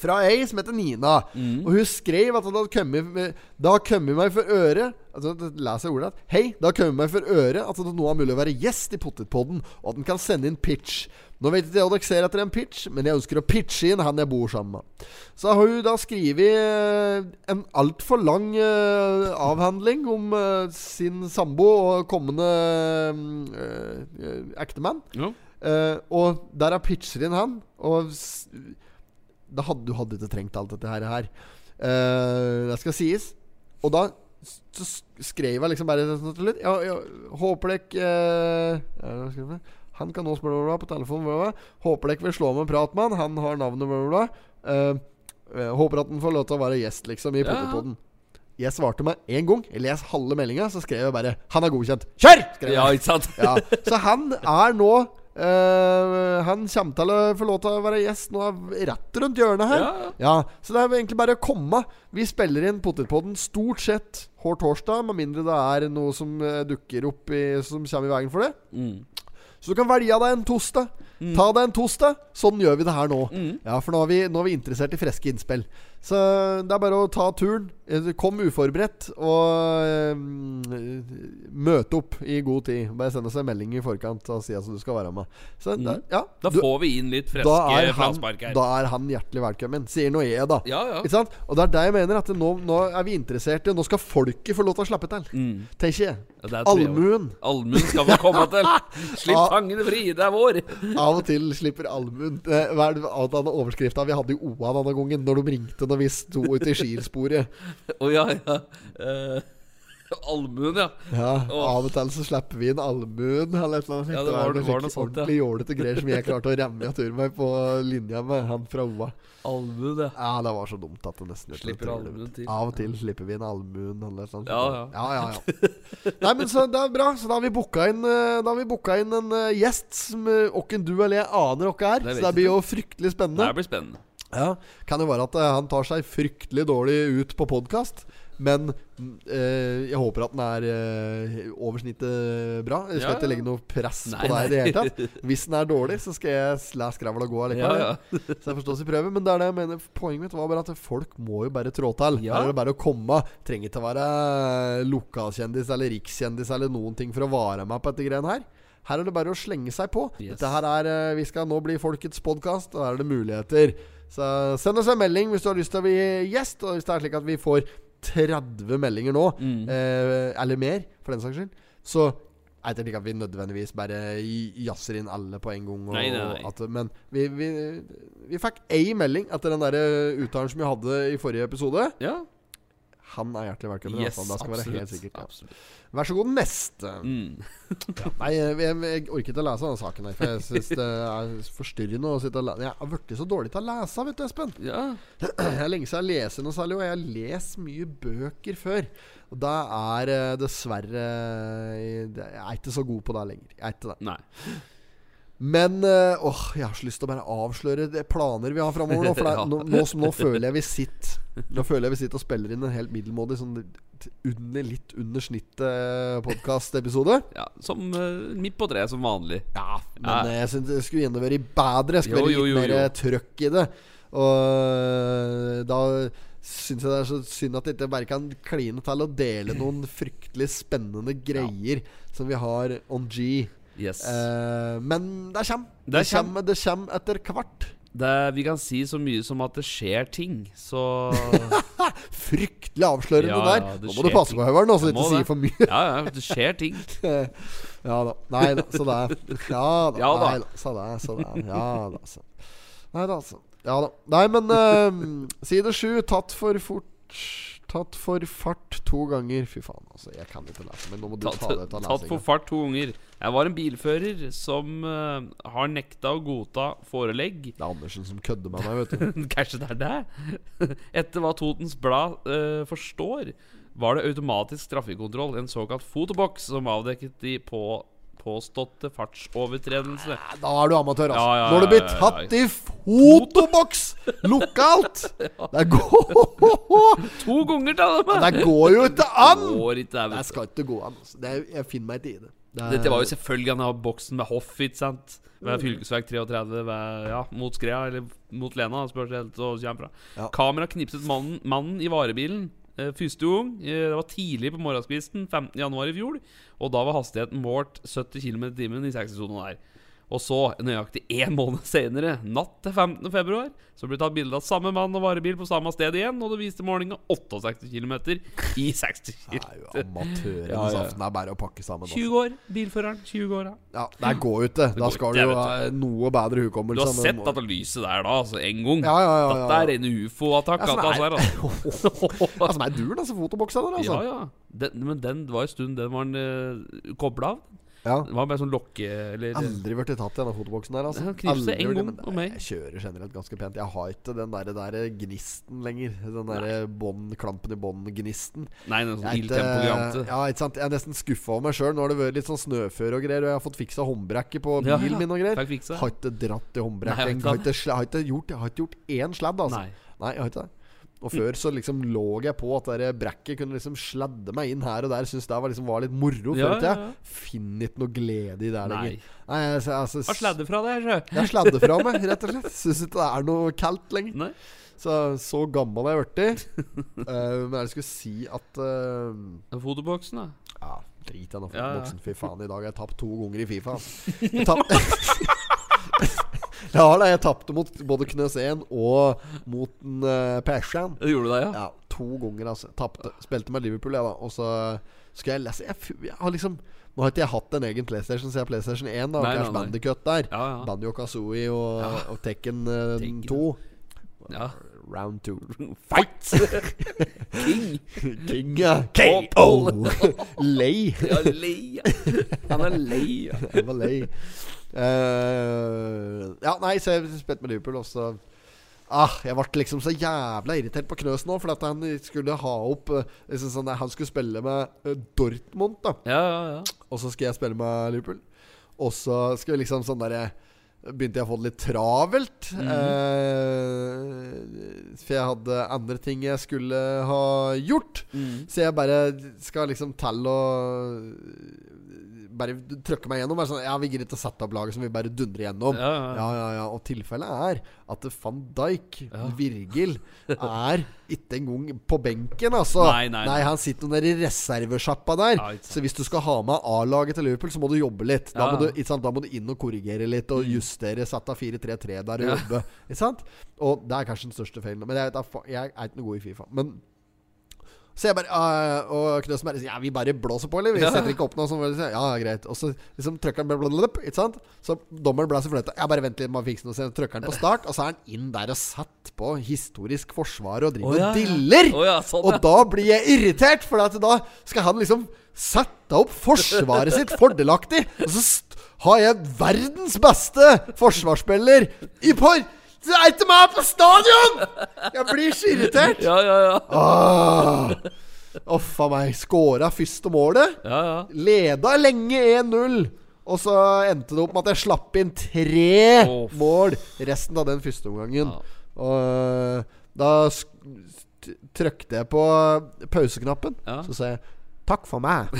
Fra ei som heter Nina. Og hun skrev at det hadde kommet Det har kommet meg for øre altså, leser jeg ordet Hei, det har kommet meg for øre at det nå er mulig å være gjest i Pottitpodden, og at en kan sende inn pitch. Nå vet ikke jeg hva dere ser etter en pitch, men jeg ønsker å pitche inn han jeg bor sammen med. Så har hun da skrevet eh, en altfor lang eh, avhandling om eh, sin sambo og kommende eh, ektemann. ja. Og der er pitcher inn han. Og da hadde, du hadde ikke trengt alt dette her. det skal sies. Og da så skrev jeg liksom bare sånn til slutt Ja, ja, håper dere Han kan nå spørre bla, bla, på telefonen. Bla, bla. Håper dere vil slå med en prat med han. Han har navnet bla, bla, bla. Eh, håper at han får lov til å være gjest, liksom, i Ja. Potterpodden. Jeg svarte meg én gang. Jeg les halve meldinga, så skrev jeg bare 'Han er godkjent'. Kjør! Skrev jeg. ja, ikke sant? Ja, så han er nå Uh, Han kommer til å få lov til å være gjest nå rett rundt hjørnet her. Ja, ja. Ja, Så det er egentlig bare å komme. Vi spiller inn Potetpodden stort sett hver torsdag, med mindre det er noe som dukker opp i, som kommer i veien for det. Mm. Så du kan velge deg en torsdag. Ta deg en torsdag. Sånn gjør vi det her nå. Mm. Ja, For nå er, vi, nå er vi interessert i friske innspill. Så det er bare å ta turen. Eh, Kom uforberedt og eh, møte opp i god tid. Bare send oss en melding i forkant og si at du skal være med. Så da, ja, Da du- får vi inn litt friske her. da er han hjertelig velkommen. Sier jeg, da. Ja, ja. Ikke sant? Og det er det jeg mener. At nå, nå er vi interessert i Nå skal folket få lov til å slappe til. Mm. Tenker jeg. Ja. Allmuen. Allmuen skal få komme til. Slipp fangene fri, det er vår. Av og til slipper allmuen eh, Hva er det overskrifta vi hadde i OA denne gangen, når de ringte når vi sto ute i skilsporet. Å ja, ja. Uh, Allmuen, ja. Ja, oh. Av og til så slipper vi inn allmuen eller et eller annet. Ja, det var- det var noe sånt, ja. Ordentlig jålete greier som jeg klarte å remme i tur meg på linja med han fra OA. Allmuen, ja. Ja, det var så dumt at det nesten Slipper allmuen til. Av og til slipper vi inn allmuen eller et eller annet. Ja, ja. ja, ja, ja. Nei, men så det er bra. Så da har vi booka inn, eh, Da har vi booka inn en uh, gjest som åkken uh, du eller jeg aner hvem er. Så det blir jo fryktelig spennende. Det blir spennende. Ja, Kan jo være at eh, han tar seg fryktelig dårlig ut på podkast. Men eh, jeg håper at den er eh, over snittet bra. Jeg skal Ja, ikke legge noe press Nei, på deg i det hele tatt. Hvis den er dårlig, så skal jeg la skravla gå Ja, allikevel. ja. Så jeg forstår i prøve Men det er det jeg mener poenget mitt var bare at folk må jo bare trå til. Ja. Her er det bare å komme. Trenger ikke å være lokalkjendis eller rikskjendis eller noen ting for å vare meg på dette greiene her. Her er det bare å slenge seg på. Yes. Dette her er eh, Vi skal nå bli folkets podkast, og her er det muligheter. Så send oss en melding hvis du har lyst til å bli gjest. Og hvis det er slik at vi får 30 meldinger nå, Mm. eh, eller mer, for den saks skyld, så er det ikke at vi nødvendigvis bare jazzer inn alle på en gang. Nei, nei, nei. At, men vi, vi, vi fikk ei melding etter den der som vi hadde i forrige episode. Ja. Han er hjertelig velkommen. Yes, da skal absolutt, være helt sikkert ja. Vær så god, neste. Mm. Nei, jeg, jeg, orker ikke å lese denne saken her, for jeg syns det er forstyrrende å sitte og lese. Jeg har blitt så dårlig til å lese, vet du, Espen. Ja. Jeg er lenge siden jeg leser noe særlig, og jeg har lest mye bøker før. Og da er eh, dessverre eh, Jeg er ikke så god på det lenger. Jeg er ikke det. Nei. Men eh, åh, jeg har så lyst til å bare avsløre de planer vi har framover nå. For er- Ja. nå, nå, som- nå føler jeg vi sitter Nå føler jeg vi sitter og spiller inn en helt middelmådig sånn under, litt under snittet podkastepisode. Ja, som uh, midt på treet, som vanlig. Ja, men Ja. eh, jeg syns det skulle gjerne vært bedre. Jeg Skulle Jo, vært litt mer eh, trøkk i det. Og eh, da syns jeg det er så synd at jeg ikke bare kan kline til å dele noen fryktelig spennende greier som vi har on G. Yes. Eh, men det kommer. Det Det kommer. kommer, det kommer etter hvert. Det, vi kan si så mye som at det skjer ting, så Fryktelig avslørende Ja, der. ja, Nå må du passe på, Høveren, så du ikke sier for mye. Ja, ja, det skjer ting. ja da. Nei da, så det er Ja da. Ja da. Nei da. Så det er, så det er. Ja da, så. Nei da, altså. Ja da. Nei, men uh, side sju. Tatt for fort Tatt for fart to ganger. Fy faen, altså. Jeg kan ikke lese, men nå må du Tatt, ta det ut av tatt for fart to ganger. Jeg var en bilfører som uh, har nekta å godta forelegg. Det er Andersen som kødder med meg, vet du. Kanskje det er det? Etter hva Totens Blad uh, forstår, var det automatisk trafikkontroll, en såkalt fotoboks, som avdekket de på påståtte fartsovertredelse. Da er du amatør, altså. Ja, ja, Når du blir ja, ja, ja. tatt i fotoboks lokalt! Det går To ganger til med! Det går jo ikke an! Går ikke, det, Det skal ikke gå an. Altså. Det er, jeg finner meg ikke i det. det er, Dette var jo selvfølgelig han har boksen med hoff, ikke sant? Ved fylkesvei 33 ved, ja, mot Skrea, eller mot Lena, spørs helt det kommer fra. Ja. Kamera knipset mannen, mannen i varebilen første gang. Eh, det var tidlig på morgenskvisten 15. januar i fjor. Og da var hastigheten målt 70 km i timen i 60-sonen der. Og så, nøyaktig én måned senere, natt til 15. februar, så ble det tatt bilde av samme mann og varebil på samme sted igjen, og det viste målinga 68 km i 60 det km. er jo amatørenes Ja, ja. aften. Er bare å pakke sammen. 20 Altså. år. Bilføreren. 20 år, ja. Ja, det går ut, det. Da skal du ha noe bedre hukommelse. Du har sett dette lyset der da, altså, en gang. Ja, ja, ja, ja, Dette er en ufo-attakk. Ja, som er- altså, altså. Er duren, altså. Fotoboksa der, altså. Ja, ja. Den, men den var en stund den var uh, kobla av. Ja. Det var bare sånn lokke... Eller Aldri vært tatt i denne fotoboksen der, altså. Knipse en gang men på meg. Jeg kjører generelt ganske pent. Jeg har ikke den der, der gnisten lenger. Den der bond, klampen i bånd-gnisten. Nei, den sånn Il ikke- Tempo-grante. Ja, ikke sant Jeg er nesten skuffa over meg sjøl. Nå har det vært litt sånn snøføre og greier, og jeg har fått fiksa håndbrekket på bilen ja. min og greier. Har ikke dratt i håndbrekket. Har har har ikke gjort én sladd, altså. Nei. Nei, jeg har ikke det. Og før så liksom lå jeg på at det brekket kunne liksom sladde meg inn her og der. Syns det var, liksom, var litt moro. Ja, ja, ja. Finner ikke noe glede i det lenger. Nei, jeg, altså, Har sladde fra her, sjø. Jeg sladder fra meg, rett og slett. Syns ikke det er noe kaldt lenger. Nei. Så, så gammel er jeg blitt. uh, men jeg skulle si at uh, Fotoboksen, da. Ja, drit i den fotoboksen. Fy faen, i dag har jeg tapt to ganger i Fifa. altså. Jeg ja da, jeg tapte mot både Knøs 1 og mot uh, Persian. Gjorde du det, ja? Ja, to ganger, altså. Tapte. Spilte med Liverpool, jeg, da. Og så skal jeg lese Jeg, jeg har liksom Nå har ikke jeg hatt en egen PlayStation siden PlayStation 1. da Nei, nei, nei. Bandicut der. Ja, ja. Banjo Kazooie og, Ja. og Tekken uh, Tekken. 2. ja. Round 2. Fight! King! King, ja. KO. Lei. Ja, lei. Han er lei. Han var lei. Eh, ja, nei, så jeg spilte med Liverpool, og så Ah, jeg ble liksom så jævla irritert på Knøs nå, for at han skulle ha opp eh, liksom sånn, Han skulle spille med eh, Dortmund, da. Ja, ja, ja. Og så skal jeg spille med Liverpool. Og så skal vi liksom sånn derre Begynte jeg å få det litt travelt. eh, for jeg hadde andre ting jeg skulle ha gjort. Så jeg bare skal liksom telle å Bare trøkke meg gjennom. Er sånn, ja, Vi gidder ikke å sette opp laget som vi bare dundrer gjennom. Ja, ja, ja. Ja. Og tilfellet er at van Dijk. Virgil, er ikke engang på benken, altså. Nei, nei, nei. han sitter nede i reservesjappa der. Så hvis du skal ha med A-laget til Liverpool, så må du jobbe litt. Da, må, du, da må du inn og korrigere litt, og justere. Sette av 4-3-3 der og jobbe. Ikke sant? Og det er kanskje den største feilen. Men jeg, vet jeg er ikke noe god i Fifa. Men så jeg bare uh, Og Knøsen bare Ja, vi bare blåser på, eller? Vi Ja. setter ikke opp noe sånt Ja, ja, greit. Og så liksom trykker han blablabla, Ikke sant? Så dommeren blåser fløyta. Jeg bare venter litt man fikser fikse noe. Så trykker han på start, og så er han inn der og satt på historisk forsvar og driver oh, ja, og diller. Å, ja, sånn, og da blir jeg irritert, for da skal han liksom sette opp forsvaret sitt fordelaktig. Og så har jeg verdens beste forsvarsspiller i par... Så er ikke meg på stadion! Jeg blir så irritert. Ja, ja, ja. Ah. Uff a meg. Skåra første målet. ja, ja. Leda lenge 1-0. Og så endte det opp med at jeg slapp inn tre oh. mål resten av den første omgangen. Ja. Og øh, da trykte jeg på pauseknappen. Ja. Så sa jeg 'takk for meg'.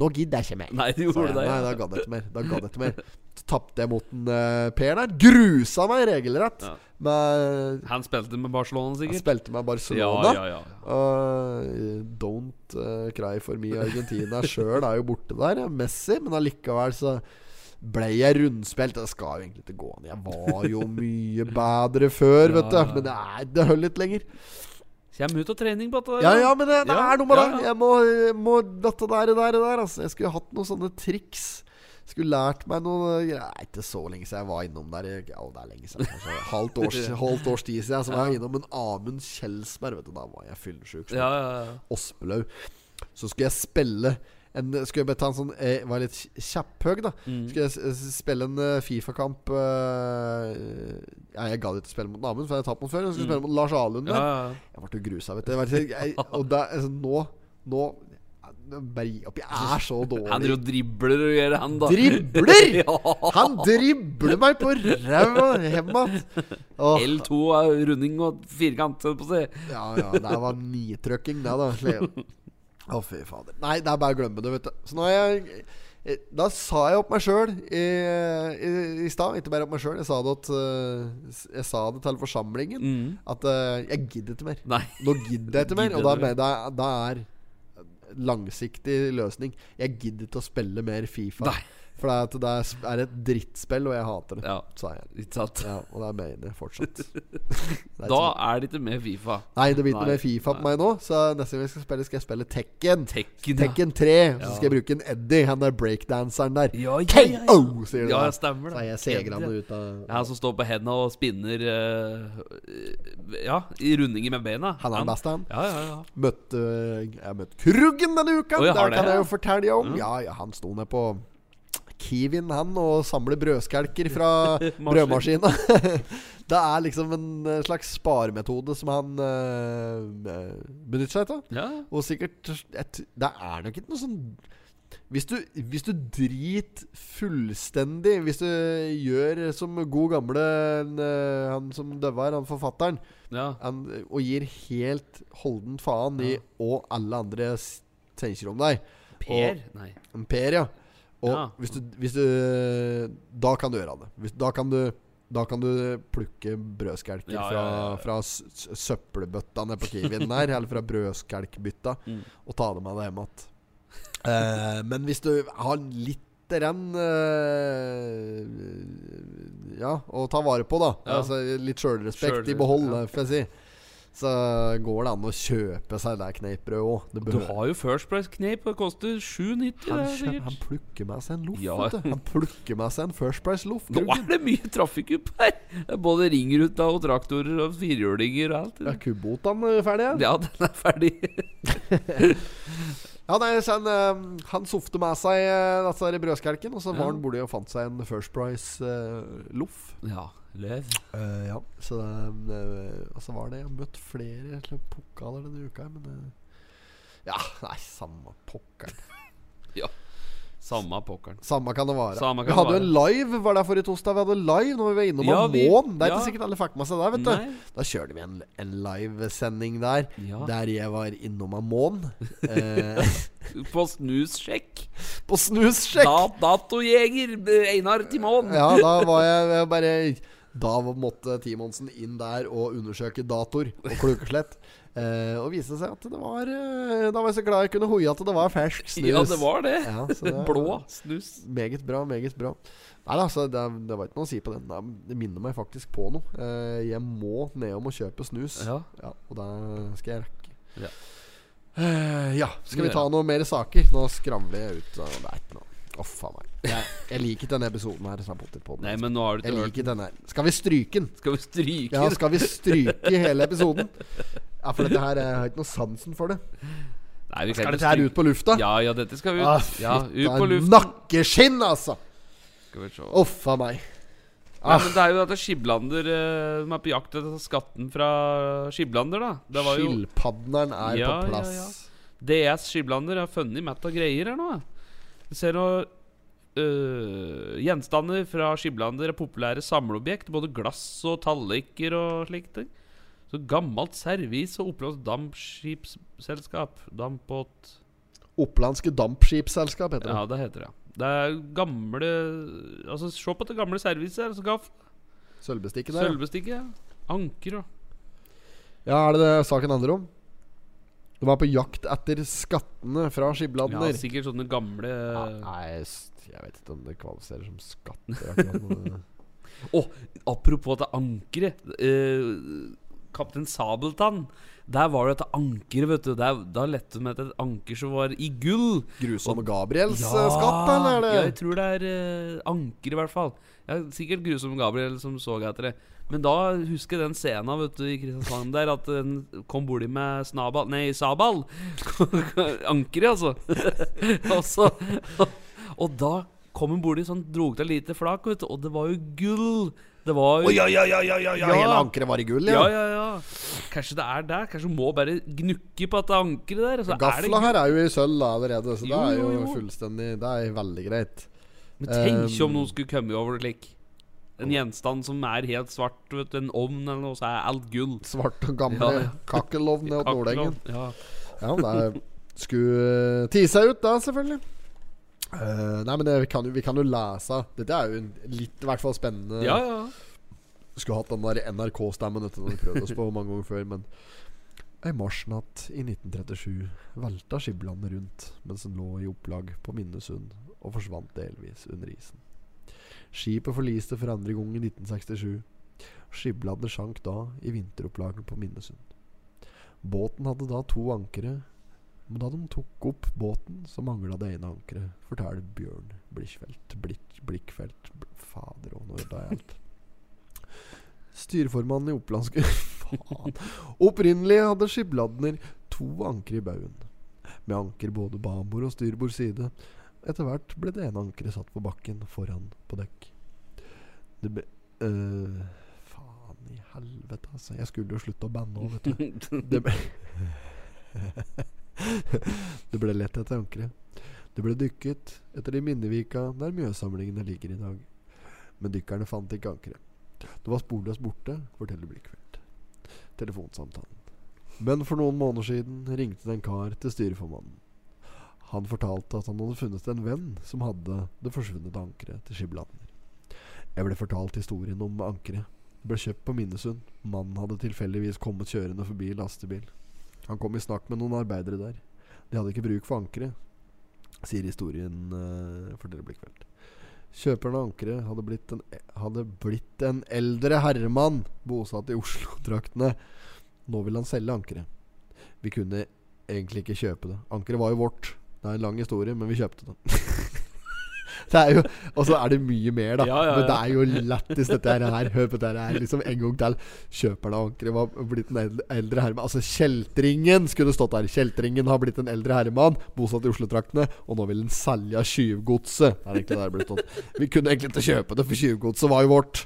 Nå gidder jeg ikke mer. Nei, du gjorde det. Nei, Ja. da gadd jeg ikke mer. Da gadd jeg ikke mer. Så tapte jeg mot en uh, Per der. Grusa meg regelrett. Ja. Med, Han spilte med Barcelona, sikkert? Han spilte med Barcelona. ja, ja. Og don't uh, cry for me. Argentina sjøl er jo borte der. Ja. Messi, men allikevel så ble jeg rundspilt. Det skal jo egentlig ikke gå an. Jeg var jo mye bedre før, vet du. Men det, er, det holder litt lenger. Kjem ut av trening på dette. Ja, ja, men det, det Ja, er noe med ja, det. Jeg må, må Dette der, og der, og der altså. Jeg skulle hatt noen sånne triks Skulle lært meg noe Det er ikke så lenge siden jeg var innom der. Ja, det er lenge siden. Kanskje halvt års, halvt års tid siden. Så var jeg innom en Amund Kjelsberg. Vet du, da var jeg fyllesyk. Ja, ja, ja. Ospelaug. Så skulle jeg spille en, Skulle jeg bare ta en sånn Jeg var litt kjapphøg, da. Mm. Skulle jeg spille en eh, Fifa-kamp uh, jeg gadd ikke spille mot Amund, for jeg har tapt mot før. Jeg skulle Mm. spille mot Lars Alund. ja, ja, ja. Jeg ble jo grusa, vet du. Jeg, og er- altså, nå Nå. Jeg er så Han dårlig. driver og dribler og gjør, han, da. Dribler?! Han dribler meg på ræva hjem igjen! L2 er runding og firkant, å. Ja, ja, det var nitrøkking, det, da. Å, fy fader. Nei, det er bare å glemme det, vet du. Så nå har jeg eh, Da sa jeg opp meg sjøl i, i, i stad. Ikke bare opp meg sjøl. Jeg, eh, jeg sa det til forsamlingen. Mm. At eh, jeg gidder ikke mer. Nei. Nå gidder jeg ikke mer. Og da, mener da er langsiktig løsning Jeg gidder ikke å spille mer Fifa. Nei. For det er, at det er- er et drittspill, og jeg hater det. Ja, Sa jeg. ikke sant? Ja, og det mener jeg fortsatt. Det er Da er det ikke med Fifa. Nei, det blir ikke mer Fifa på meg nå. Så neste gang jeg skal spille, skal jeg spille Tekken. Tekken. Tekken 3. Så skal jeg bruke en Eddie, han der breakdanseren der. Ja, ja, ja, ja. KO, sier du Ja, jeg stemmer det. Så er jeg segrende ut av Han som står på hendene og spinner eh, Ja, i rundinger med beina. Han er den beste, han. Ja, ja, ja. Møtte Jeg møtte møtt Kruggen denne uka. Oh, der det det, kan jeg jo fortelle om. Mm. Ja, ja, han sto ned på Kiwien, han, og samler brødskalker fra Maskin. brødmaskina. det er liksom en eh, slags sparemetode som han uh, benytter seg av. ja. Og sikkert et, Det er nok ikke noe sånn hvis du, hvis du driter fullstendig Hvis du gjør som god gamle Han som døva her, han forfatteren, ja. han, og gir helt holdent faen i Ja. hva alle andre tenker om deg. Per? Nei. Per, ja. Og Ja. hvis, du, hvis du Da kan du gjøre det. Hvis, da kan du da kan du plukke brødskelker Ja, fra, fra søppelbøtta nede på Kiwien der, eller fra brødskelkbytta, Mm. og ta det med deg hjem igjen. Eh, men hvis du har litt renn eh, Ja, å ta vare på, da. Altså, litt sjølrespekt i behold, får jeg si. Så går det an å kjøpe seg det kneippbrødet òg. Du har jo First Price-kneip. Det koster 7,90. han, er han plukker med seg en loff. Ja. Han plukker med seg en First Price-loff. Nå er det mye trafikk opp her! Er både ringruta og traktorer og firhjulinger og alt. Ja, Kubotan er ferdig, ja. Ja, den er ferdig. Ja, nei, så han, eh, han softe med seg uh, disse der brødskelken, og så var Ja. han borti og fant seg en First Price-loff. Ja, løv. Uh, ja, så uh, altså var det Jeg har møtt flere pokaler denne uka, men uh, Ja, nei, samme pokkeren. Samme pokkeren. Samme kan det være. Samme vi hadde jo en live, var det forrige torsdag vi hadde live? Når vi var innom Ja, ja, vi- Mån. Det er ja. ikke sikkert alle fikk med seg det, vet du. Da kjørte vi en, en livesending der, Ja. der jeg var innom Amon. Eh, På snussjekk. på snussjekk! Da, datojeger Einar Timon. Ja, da var jeg jeg bare Da måtte Timonsen inn der og undersøke dator og klukkeslett. Eh, og viste seg at det var eh, Da var jeg så glad jeg kunne hoie at det var fersk snus. Ja, det var det. Ja, det- Blå snus. Meget bra, meget bra. Nei da, altså, det, det var ikke noe å si på den. Det- minner meg faktisk på noe. Eh, jeg må nedom og kjøpe snus. Ja. og det skal jeg rekke. Ja. Eh, ja. Skal vi ta noen mer saker? Nå skramler jeg ut. Det er ikke noe Å, a meg. Jeg, jeg liker denne episoden her. er. Nei, men nå har du jeg ikke liker den her. Skal vi stryke den? Skal vi stryke Ja, skal vi stryke hele episoden? Ja, for dette her Jeg har ikke noe sansen for det. Nei, vi Skal dette her ut på lufta? Ja, ja, dette skal vi ut. Ah, ja, ut på luften. Nakkeskinn, altså! Skal vi se. Uff a meg. Nei, men det er jo dette Skiblander eh, De er på jakt etter skatten fra Skiblander, da. Skilpadderen er Ja, på ja, plass. ja. DS Skiblander har funnet mett av greier her nå. Ser noe øh, Gjenstander fra Skiblander er populære samleobjekt. Både glass og talliker og slike ting. Så gammelt servis og oppblåst dampskipsselskap. Dampbåt Opplandske Dampskipsselskap heter det. Ja, det heter det. Det er gamle Altså, se på det gamle serviset. her. gaff, Sølvbestikket der. ja. Sølvbestikket. Anker og Ja, er det det saken handler om? De var på jakt etter skattene fra Ja, sikkert sånne gamle Ja, nei, jeg vet ikke om det kvalifiserer som skatter. Å, oh, apropos dette ankeret. Eh, Kaptein Sabeltann. Der var det et anker, vet du. Der, da lette de etter et anker som var i gull. Grusomme Gabriels ja, skatt, eller er Ja, jeg tror det er eh, anker, i hvert fall. Ja, sikkert Grusom Gabriel som så etter det. Men da husker jeg den scenen vet du, i Kristiansand der at den kom borti med snabal Nei, sabal. Ankeret, altså. og, så, og, og da kom hun borti sånn Drog til et lite flak, vet du, og det var jo gull. Det var jo oh, ja, ja, ja, ja, ja, ja. Hele ankeret var i gull, ja, ja. ja, ja. Kanskje det er der. Kanskje hun må bare gnukke på dette ankeret der. er det Gafla her er jo i sølv allerede, så det er jo jo, jo. fullstendig Det er veldig greit. Men tenk Um, om noen skulle komme over slik. En gjenstand som er helt svart, vet du, en ovn eller noe, så er alt gull. Svart og gamle Ja. kakkelovn ned Nordengen. Ja. Ja, det skulle uh, tie seg ut da, selvfølgelig. Uh, nei, men det, vi, kan jo, vi kan jo lese Dette er jo litt, i hvert fall spennende. ja, ja. Skulle hatt den der NRK-stemmen Dette har vi prøvde oss på mange ganger før, men Ei marsnatt i 1937 velta Skiblandet rundt mens den lå i opplag på Minnesund og forsvant delvis under isen. Skipet forliste for andre gang i 1967. Skiblandet sank da i vinteropplaget på Minnesund. Båten hadde da to ankere, men da de tok opp båten, så mangla det ene ankeret, forteller Bjørn Blikkfelt. Blikk, Blikkfelt Fader òg, nå ødela jeg alt. Styreformannen i Opplandske Faen. Opprinnelig hadde Skibladner to anker i baugen, med anker både babord og styrbord side. Etter hvert ble det ene ankeret satt på bakken foran på dekk. Det ble øh, Faen i helvete, altså. Jeg skulle jo slutte å banne òg, vet du. Det ble Det ble lett etter ankeret. Det ble dykket etter de minnevika der Mjøssamlingene ligger i dag. Men dykkerne fant ikke ankeret. Det var sporløst borte, forteller Blikkfeldt. Telefonsamtalen. Men for noen måneder siden ringte det en kar til styreformannen. Han fortalte at han hadde funnet en venn som hadde det forsvunne ankeret til Skibladner. Jeg ble fortalt historien om ankeret. Det ble kjøpt på Minnesund. Mannen hadde tilfeldigvis kommet kjørende forbi lastebil. Han kom i snakk med noen arbeidere der. De hadde ikke bruk for ankeret, sier historien, uh, forteller Blikkfeldt. Kjøperen av ankeret hadde hadde blitt en eldre herremann bosatt i Oslo-traktene. Nå ville han selge ankeret. Vi kunne egentlig ikke kjøpe det. Ankeret var jo vårt. Det er en lang historie, men vi kjøpte den. det er jo Og så er det mye mer, da. Ja, ja, Men det er jo lættis, dette her. Hør på dette her. Liksom en gang til. Kjøperen av ankeret var blitt en eldre, herremann. Altså Kjeltringen skulle stått der. Kjeltringen har blitt en eldre herremann bosatt i Oslo-traktene, og nå vil han selge tjuvgodset. Det er egentlig der det ble stått. Vi kunne egentlig ikke kjøpe det, for tjuvgodset var jo vårt.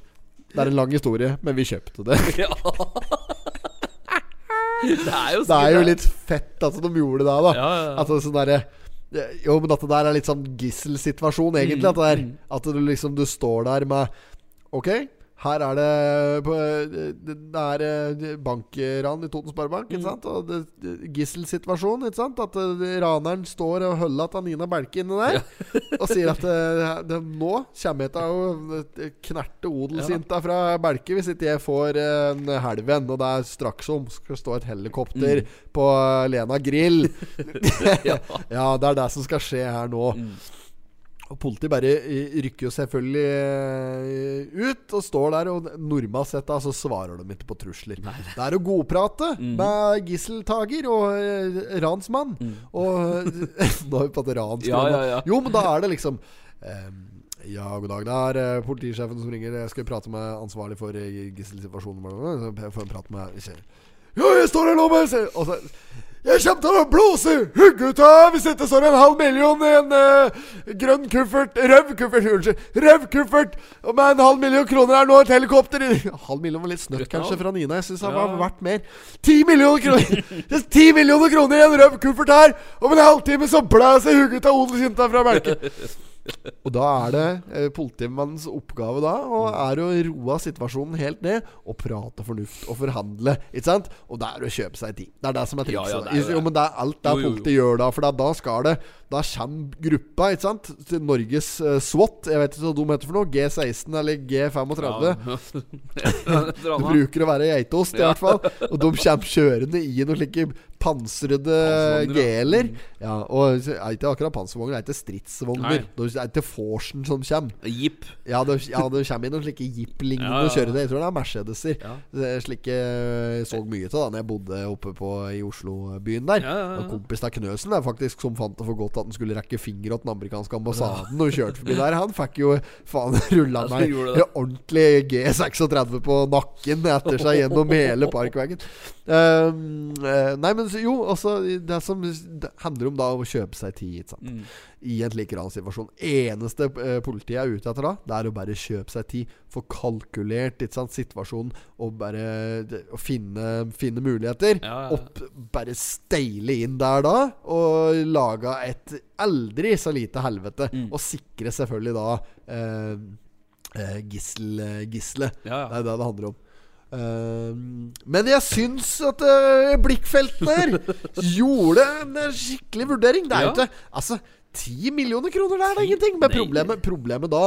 Det er en lang historie, men vi kjøpte det. Det er jo Det er jo litt fett at de gjorde det, da. Ja, ja, ja. Altså sånn derre Jo, men at det der er litt sånn gisselsituasjon, egentlig. At, det er, at du liksom Du står der med Ok, her er det på, Det det er eh, bankran i Toten Sparebank, sant? Og gisselsituasjon, ikke sant? At eh, raneren står og holder at Nina Belke inni der. Og sier at eh, det, nå kommer jeg til å eh, knerte odelsjenta fra Belke hvis ikke jeg får eh, en helven. Og det er straks om skal stå et helikopter på eh, Lena Grill. ja. det er det som skal skje her nå. Og politiet bare eh, rykker jo selvfølgelig eh, ut og står der, og normalt sett da så svarer de ikke på trusler. Det er å godprate med gisseltaker og eh, ransmann. Og Nå har vi pratet et ransmann. Ja, ja, ja. Jo, men da er det liksom ehm, ja, god dag. Det er politisjefen som ringer. Jeg skal prate med ansvarlig for gisselsituasjonen. Jeg får en prat med ikke- Ja, jeg står her nå med Og så jeg kommer til å blåse hugget ut av hvis det står en halv million i en uh, grønn kuffert Rød kuffert, unnskyld. Rød kuffert med en halv million kroner er nå et helikopter i Halv million var litt snøtt kanskje fra Nina. Jeg syns han var Ja. verdt mer. Ti millioner kroner er Ti millioner kroner i en rød kuffert her! Om en halvtime så blæser hugget av odelsjenta fra Belke. Og da er det eh, politimannens oppgave da Og er å roe situasjonen helt ned og prate fornuft og forhandle. Ikke sant? Og det er å kjøpe seg tid. Det er det som er Ja, trikset. ja, ja, det er jo men det er alt det politiet gjør da. For da, da skal det Da kommer gruppa, ikke sant, til Norges uh, SWAT. Jeg vet ikke hva de heter for noe. G16 eller G35. Det bruker å være geitost, i hvert fall. Og de kommer kjørende i noen slike pansrede geler. ja. Mm. Ja, og det er ikke akkurat panservogner, det er ikke stridsvogner. Det er ikke Forsen som kommer. Jeep. Ja, det, ja, det kommer inn noen slike jeep-lignende Ja, ja, kjøretøy. Jeg tror det er Mercedeser. Ja. Slike jeg så mye til da Når jeg bodde oppe på i Oslo-byen der. Ja, ja, kompis av Knøsen der faktisk som fant det for godt at han skulle rekke finger åt den amerikanske ambassaden og kjørte forbi der. Han fikk jo faen rulla meg en ordentlig G36 på nakken etter seg gjennom hele parkveggen. Eh, nei, men så- jo, altså Det som det handler om da å kjøpe seg tid. Mm. i en slik ransituasjon. Eneste eh, politiet er ute etter da, det er å bare kjøpe seg tid, få kalkulert situasjonen og bare det, å finne, finne muligheter. Ja, ja. Opp, bare steile inn der da, og lage et aldri så lite helvete. Mm. Og sikre selvfølgelig da eh, eh, gissel. Ja, Det er det det handler om. Ehm, men jeg syns at uh, blikkfeltene her gjorde en eh, skikkelig vurdering. Det er jo Ja. ikke Altså, 10 millioner kroner, det er da ingenting. Men problemet, problemet da,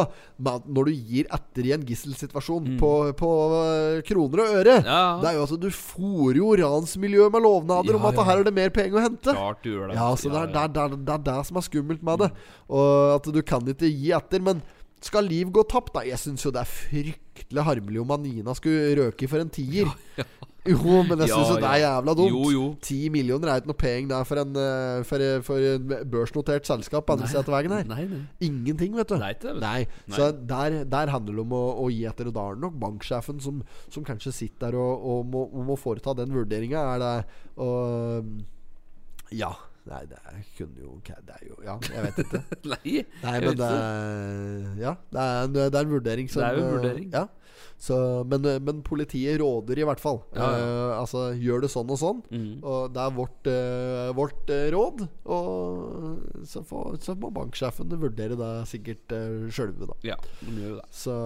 når du gir etter i en gisselsituasjon Mm. på, på eh, kroner og øre Ja. Det er jo altså Du fòrer jo ransmiljøet med lovnader om at ja. her er det mer penger å hente. Klart du gjør det. Ja, så er det, er- det, er- det er det som er skummelt med det. Og at du kan ikke gi etter. Men skal liv gå tapt? Da? Jeg syns jo det er fryktelig harmelig om Anina skulle røke for en tier. Jo, men jeg Ja, syns jo det er jævla dumt. Ti millioner er ikke noe penger der for en eh, For, for en børsnotert selskap andre siden av veien her. Nei, nei. Ingenting, vet du. Er det. Nei. Så der, der handler det om å, å gi etter. Og da er det nok banksjefen som, som kanskje sitter der og, og må, må foreta den vurderinga. Er det Og Ja. Nei, det er, kunne jo Det er jo Ja, jeg vet ikke. Nei, Nei, men det er Ja, det er det er en vurdering som Det er jo en vurdering. Ja. Så, men, men politiet råder i hvert fall. Ja, ja. Uh, altså, gjør det sånn og sånn. Mm. Og det er vårt, uh, vårt uh, råd. Og så, får, så må banksjefen vurdere det sikkert uh, sjølve, da. Ja, de gjør det. Så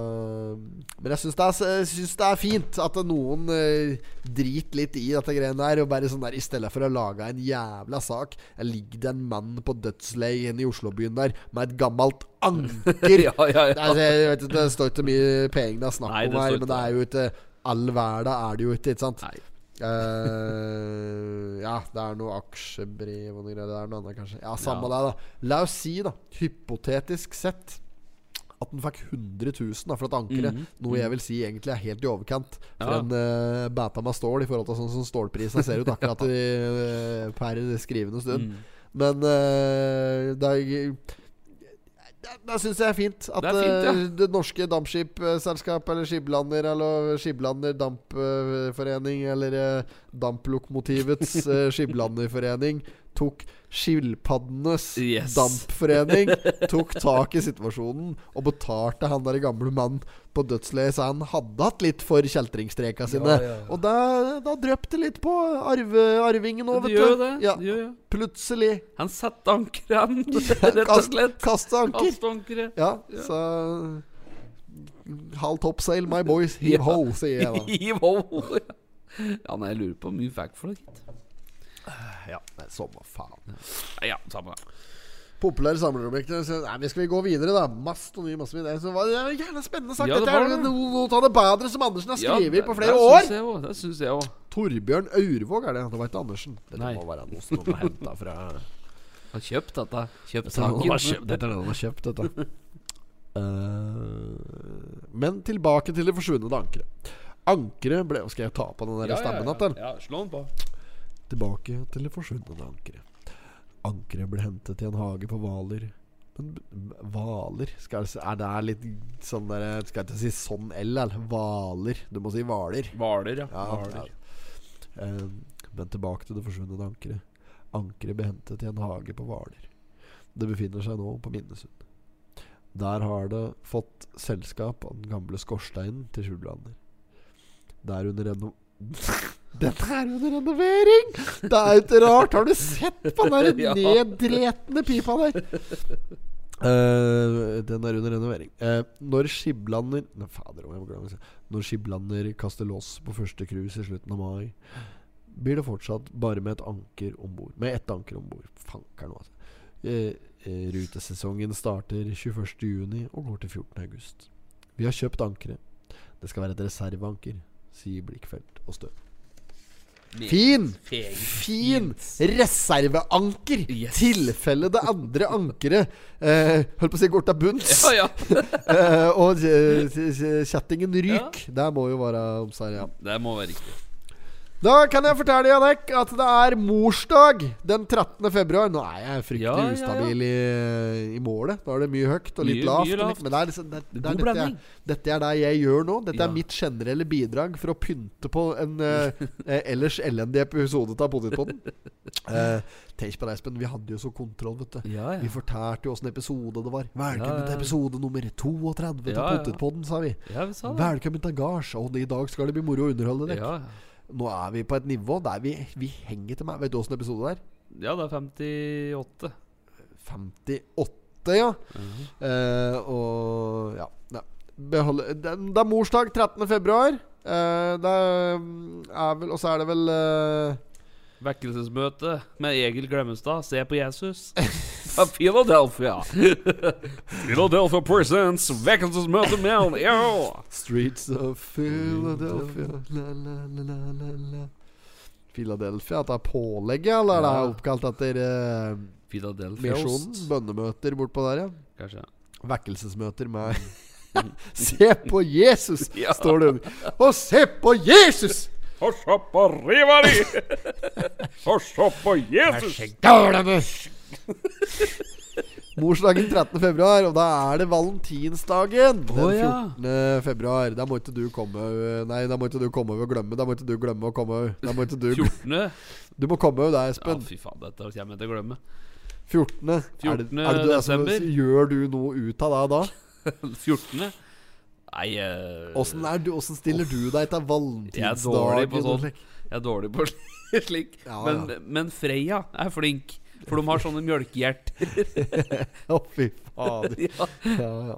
Men jeg syns det, det er fint at noen driter litt i dette greiene her. Og bare sånn der I stedet for å lage en jævla sak ligger det en mann på dødsleiet inne i Oslobyen der med et gammelt anker. Ja, ja, ja. Altså, vet Det står ikke mye penger det er snakk Nei, om her, men det er jo ikke All verden er det jo ikke, ikke sant? Nei. Uh, ja, det er noe aksjebrev og noe greier. Det er noe annet, kanskje. Ja, samme det, da. La oss si, da, hypotetisk sett at den fikk 100 000 da, for et ankeret. Mhm. Noe jeg vil si egentlig er helt i overkant for Ja. en uh, bæta med stål, i forhold til sånn som stålprisen ser ut akkurat i, uh, per skrivende stund. Mm. Men uh, det er det, det syns jeg er fint. At Det er fint, ja. eh, det norske dampskipselskap, eller Skiblander, eller Skiblander Dampforening, eller uh, Damplokomotivets uh, Skiblanderforening, tok Skilpaddenes Yes. Dampforening tok tak i situasjonen og betalte han der gamle mannen på dødsleiet, så han hadde hatt litt for kjeltringstreka sine. ja, ja. Og da, da drøp det litt på arve, arvingen òg, vet du. det. Ja, det jo. Han satte ankeret, han. Rett og slett. kaste anker. Kaste ankeret. Ja, så Halv topsail, my boys. Heave Ja. ho, sier jeg da. Hiv ho. Ja, nei, jeg lurer på hvor mye fikk for det, gitt. Ja, det er Samme faen. Ja, ja, samme det. Populære samlerobjekter. Så, Nei, men skal vi gå videre, da? Mastomy, masse mye. Det var en jævla spennende sak. Ja, det Dette er det. noe, av det bedre som Andersen har skrevet ja, på flere det år. også, Det syns jeg òg. Torbjørn Aurvåg er det. Det var ikke Andersen. Dette Nei. må være noe som er har henta fra Har kjøpt dette. Kjøpt saken. dette er det han har kjøpt dette. uh, men tilbake til det forsvunne ankeret. Ankeret ble Skal jeg ta på den der Ja, ja, stemmen ja. igjen? eller? Ja, slå den på. Tilbake til det forsvunne ankeret. Ankeret ble hentet i en hage på Hvaler. Men Hvaler skal jeg Er det litt sånn der Skal jeg ikke si sånn L, eller? Hvaler. Du må si Hvaler. Hvaler, ja. Ja, Hvaler. ja. Eh, men tilbake til det forsvunne ankeret. Ankeret ble hentet i en hage på Hvaler. Det befinner seg nå på Minnesund. Der har det fått selskap av den gamle skorsteinen til Skjulblander. Det er under reno... Dette er under renovering! Det er jo ikke rart! Har du sett på den der neddretne pipa der? Uh, den er under renovering. Uh, når Skiblander Nei, fader, jeg må glemme Når Skiblander kaster loss på første cruise i slutten av mai, blir det fortsatt bare med et anker om bord. Med ett anker om bord. Fanker'n, altså. Eh, rutesesongen starter 21.6 og går til 14.8. Vi har kjøpt ankeret. Det skal være et reserveanker, sier Blikkfelt og Stø. Fin! Feg. Fin reserveanker! Yes. Tilfelle det andre ankeret eh, Holdt på å si går til bunns. Ja, ja. eh, og eh, kjettingen ryk. Det må jo være omsær, ja. Det må være riktig. Da kan jeg fortelle Janek, at det er morsdag den 13. februar. Nå er jeg fryktelig Ja, ja, ja. ustabil i, i målet. Da er det mye høyt og litt Mye- lavt. mye lavt. Men det er, liksom, det, det er dette, jeg, dette er det jeg gjør nå. Dette Ja. er mitt generelle bidrag for å pynte på en eh, eh, ellers elendig episode av Potetpotten. Uh, Tenk på det, Espen. Vi hadde jo så kontroll, vet du. Ja, Vi fortalte jo åssen episode det var. Velkommen Ja, ja. til episode nummer 32 av Ja, ja. Potetpodden, sa vi. Ja, vi sa det. Velkommen til gards. Og i dag skal det bli moro å underholde dere. Ja, Nå er vi på et nivå der vi, vi henger til meg. Vet du åssen episode det er? ja, det er 58. 58, ja. Eh, og ja. ja. Beholde, det, det er morsdag 13. februar. Eh, det er vel Og så er det vel eh, Vekkelsesmøte med Egil Glemmestad. Se på Jesus. Fra Philadelphia. Philadelphia presents vekkelsesmøte med ja. Streets of Philadelphia la, la, la, la, la, la. Philadelphia, at det er pålegget, eller er det er oppkalt etter uh, Philadelphia Misjonen? Bønnemøter bortpå der, ja. Kanskje. Vekkelsesmøter med Se på Jesus, Ja. står det. Og se på Jesus! Og se på riva di! Og se på Jesus! Morsdagen 13. februar, og da er det valentinsdagen. Den Å, ja. 14. februar. Da må ikke du komme Nei, da må ikke du komme og glemme. Da må ikke du glemme å komme. Da må ikke du 14. Du må komme over Espen. Ja, fy faen, dette kommer jeg til å glemme. 14. Er det, er det du, altså, desember. gjør du noe ut av det da? 14. Nei eh, Åssen uh, stiller stiller du deg til Jeg valentinsdagen? og sånn. Jeg er dårlig på slik. Ja, men, ja. men Freya er flink. For de har sånne mjølkehjerter. Å, fy fader. ja. Ja, ja.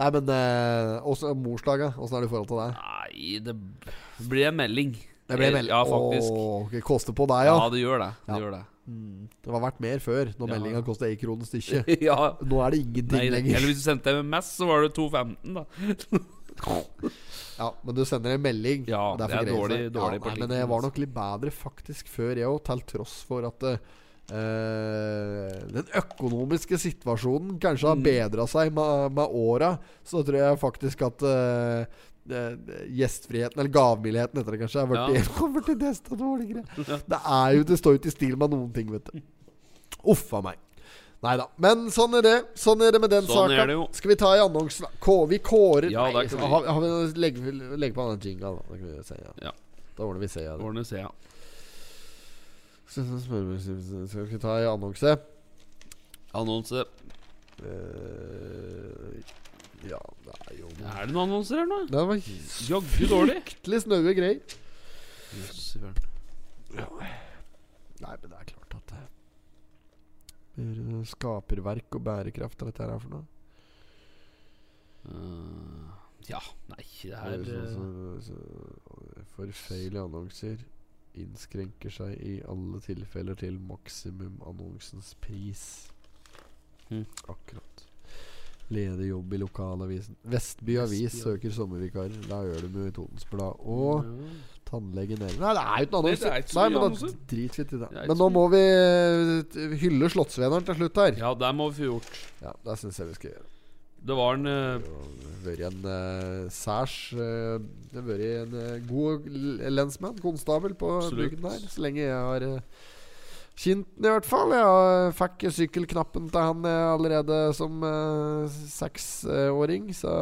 Nei, men uh, morsdagen. Åssen er det i forhold til deg? Nei, det blir en melding. Det blir en melding? Ja, faktisk. Åh, det koster på deg, Ja, ja. det gjør det. Det gjør det. Det var verdt mer før, når Ja. meldinga kosta én krone stykket. ja. Nå er det ingenting Nei, lenger. eller hvis du sendte MMS, så var det 2,15, da. Ja, Men du sender en melding. Ja, det er dårlig- dårlig ja, nei, Men det var altså. nok litt bedre faktisk før, jeg òg, til tross for at uh, den økonomiske situasjonen kanskje har Mm. bedra seg med, med åra. Så tror jeg faktisk at eh, Gjestfriheten, eller gavmildheten heter det kanskje, har blitt har blitt desto dårligere. Det er jo Det står jo ikke i stil med noen ting, vet du. Uff a meg. Nei da. Men sånn er det. Sånn er det med den Sånn saka. Skal vi ta i annonsen? Vi kårer Ja, Nei, vi. har, har vi legge, legge på en jingle, da. Da kan vi se, ja. Ja. Da ordner vi se, ja. Ordner se, ja. Skal vi ta i annonse? Annonse. Eh, ja, det er jo Er det noen annonser her nå? Det var Jaggu dårlig. fryktelig snaue greier. Jøss. Nei, men det er klart at det blir Skaperverk og bærekraft er dette her for noe. Eh, ja, nei, det her så, eh, så, så, Forfeilige annonser innskrenker seg i alle tilfeller til maksimumannonsens pris. Mhm. Akkurat. Ledig jobb i lokalavisen. Vestby Avis Vestby, søker sommervikarer. Da gjør du med Totens Blad. Og ja. tannlege nede Nei, det er jo ikke noen annonser! er Nei, men da annonser. i det. Men nå må vi eh, hylle Slottsveneren til slutt her. Ja, det må vi få gjort. Ja, det syns jeg vi skal gjøre. Det var en uh, Det har vært en uh, særs uh, Det har vært en uh, god lensmann, konstabel, på bygden her. Så lenge jeg har uh, kjent den, i hvert fall. Jeg uh, fikk sykkelknappen til han eh, allerede som uh, seksåring. Så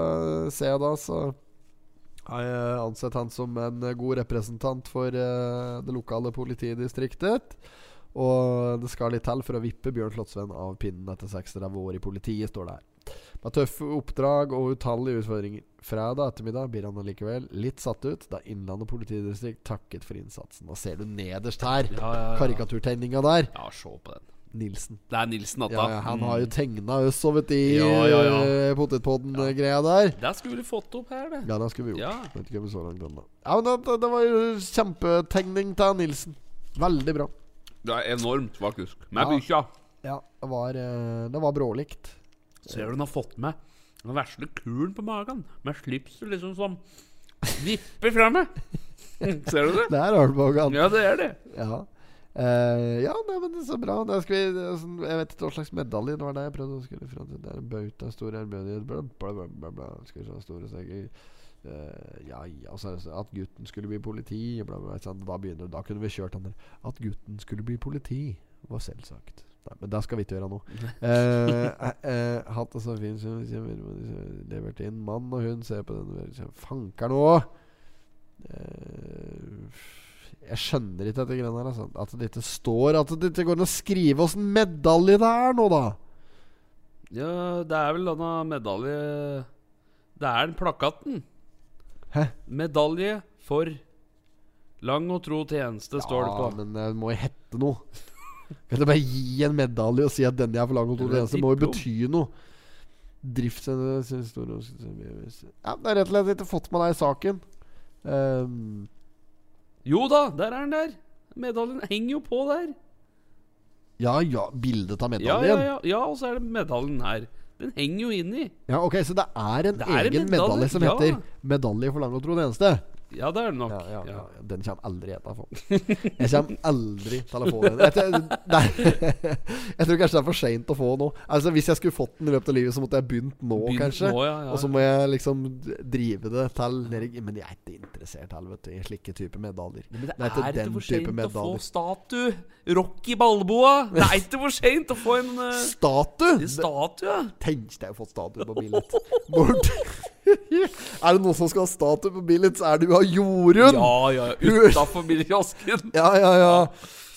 ser jeg da, så har jeg ansett han som en eh, god representant for uh, det lokale politidistriktet. Og det skal litt til for å vippe Bjørn Slottsveen av pinnen etter 36 år i politiet, står det her. Med tøffe oppdrag og utallige utfordringer. Fredag ettermiddag blir han allikevel litt satt ut da Innlandet politidistrikt takket for innsatsen. Da ser du nederst her ja, ja, ja. karikaturtegninga der. Ja, se på den. Nilsen. Det er Nilsen, Atta. Ja, ja, han har jo tegna oss så vidt i Ja, ja, ja. eh, potetpodden-greia der. Det skulle vi fått opp her, det. Ja, det skulle vi gjort. Ja. Vet ikke om så langt ennå. Ja, men det, det var jo kjempetegning til Nilsen. Veldig bra. Det er enormt, faktisk. Med Ja. bikkja. Ja, det var, eh, det var brålikt. Ser du hun har fått med den vesle kulen på magen? Med slipset liksom som vipper fra meg. Ser du det? Det er armbågen. Ja, det er det. Ja. Uh, ja, nei, men det er så bra. Vi, sånn, jeg vet ikke hva slags medalje det var det jeg prøvde å skrive fra. Det er en bauta, stor ærbødighet, bla, bla, bla, bla, bla. Skal vi se, store seger. Uh, ja, ja, så er det at gutten skulle bli politi. Bla, bla, bla. Da begynner Da kunne vi kjørt han der. At gutten skulle bli politi, var selvsagt. Nei, men det skal vi ikke gjøre nå. Eh, eh, eh, hatt det så fint som levert inn. Mann og hund ser på den Fanker nå! Jeg skjønner ikke dette greiene her. Altså. At det ikke står At det ikke går an å skrive åssen medalje det er nå, da. Ja, det er vel denne medalje Det er den plakaten. Hæ? Medalje for lang og tro tjeneste, står det på. Ja, men det må hette noe. Kan du bare gi en medalje og si at denne for lang og to Eller tjeneste? Det må jo bety noe. Driftshistorie Ja, det er rett og slett ikke fått med deg i saken. Um. Jo da, der er den der. Medaljen henger jo på der. ja, ja, bildet av medaljen. ja, ja, ja, og så er det medaljen her. Den henger jo inni. Ja, ok, Så det er en Det er en egen medalje, medalje som ja. heter 'Medalje for lang og tro tjeneste'. Ja, det er det nok. Ja, ja, ja. Ja. Den kommer aldri jeg til å få. Jeg kommer aldri til å få den. Jeg, tror- jeg tror kanskje det er for seint å få nå. Altså Hvis jeg skulle fått den i løpet av livet, så måtte jeg begynt nå, Begynt kanskje. nå, ja, ja, Og så må jeg liksom drive det til Men jeg er ikke interessert helvete, i slike typer medaljer. Men det Det er ikke er ikke for seint å få medaljer. statue. Rocky Balboa. Det er ikke for seint å få en uh, Statue! statue. Tenk deg å få statue på Billit. Bort. Er det noen som skal ha statue på Billit, så er det jo av Jorunn! Ja, ja, utafor bilkiosken. Ja, ja, ja.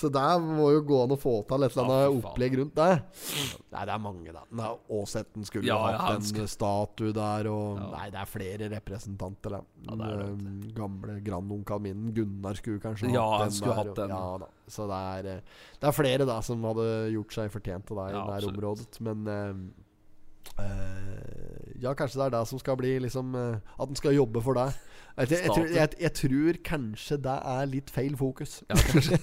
Så der må jo gå an å få til et eller annet opplegg rundt der. Nei, det er mange, da. Nei, Åsetten skulle Ja, hatt en statue der, og Ja. Nei, det er flere representanter, da. Ja, det er det, Den, gamle grandonkelen min, Gunnar, skulle kanskje Ja, hatt den. skulle der, hatt den. Ja, da. Så det er, eh, det er flere da som hadde gjort seg fortjent til det i det området. Men eh, eh, Ja, kanskje det er det som skal bli liksom eh, At den skal jobbe for deg. Jeg, jeg, jeg, tror- jeg, jeg tror kanskje det er litt feil fokus. Ja, kanskje.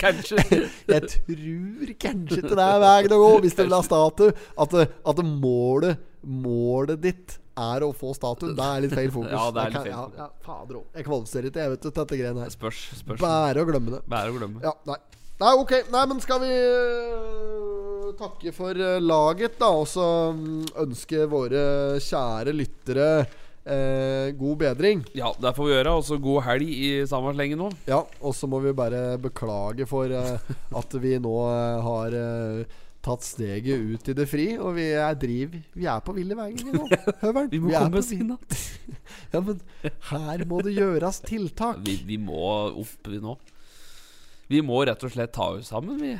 kanskje. Jeg tror kanskje ikke det er veien å gå hvis du vil ha statue. At, at målet Målet ditt er å få statue. Det er litt feil fokus. Ja, det er litt feil ja, ja, Fader òg. Jeg kvalifiserer ikke, jeg vet til dette greiene her. Spørs. spørs. Bare å glemme det. Bare å glemme. Ja, nei. Nei, ok. Nei, men skal vi øh, takke for øh, laget, da? Og så mm, ønske våre kjære lyttere eh, god bedring. Ja, det får vi gjøre. Og så god helg i samme slenge nå. Ja, og så må vi bare beklage for eh, at vi nå har eh, tatt steget ut i det fri. Og vi er driv Vi er på ville veier, nå. Høveren. Vi må vi komme oss inn igjen. Ja, men her må det gjøres tiltak. Vi, vi må opp vi nå. Vi må rett og slett ta oss sammen, vi.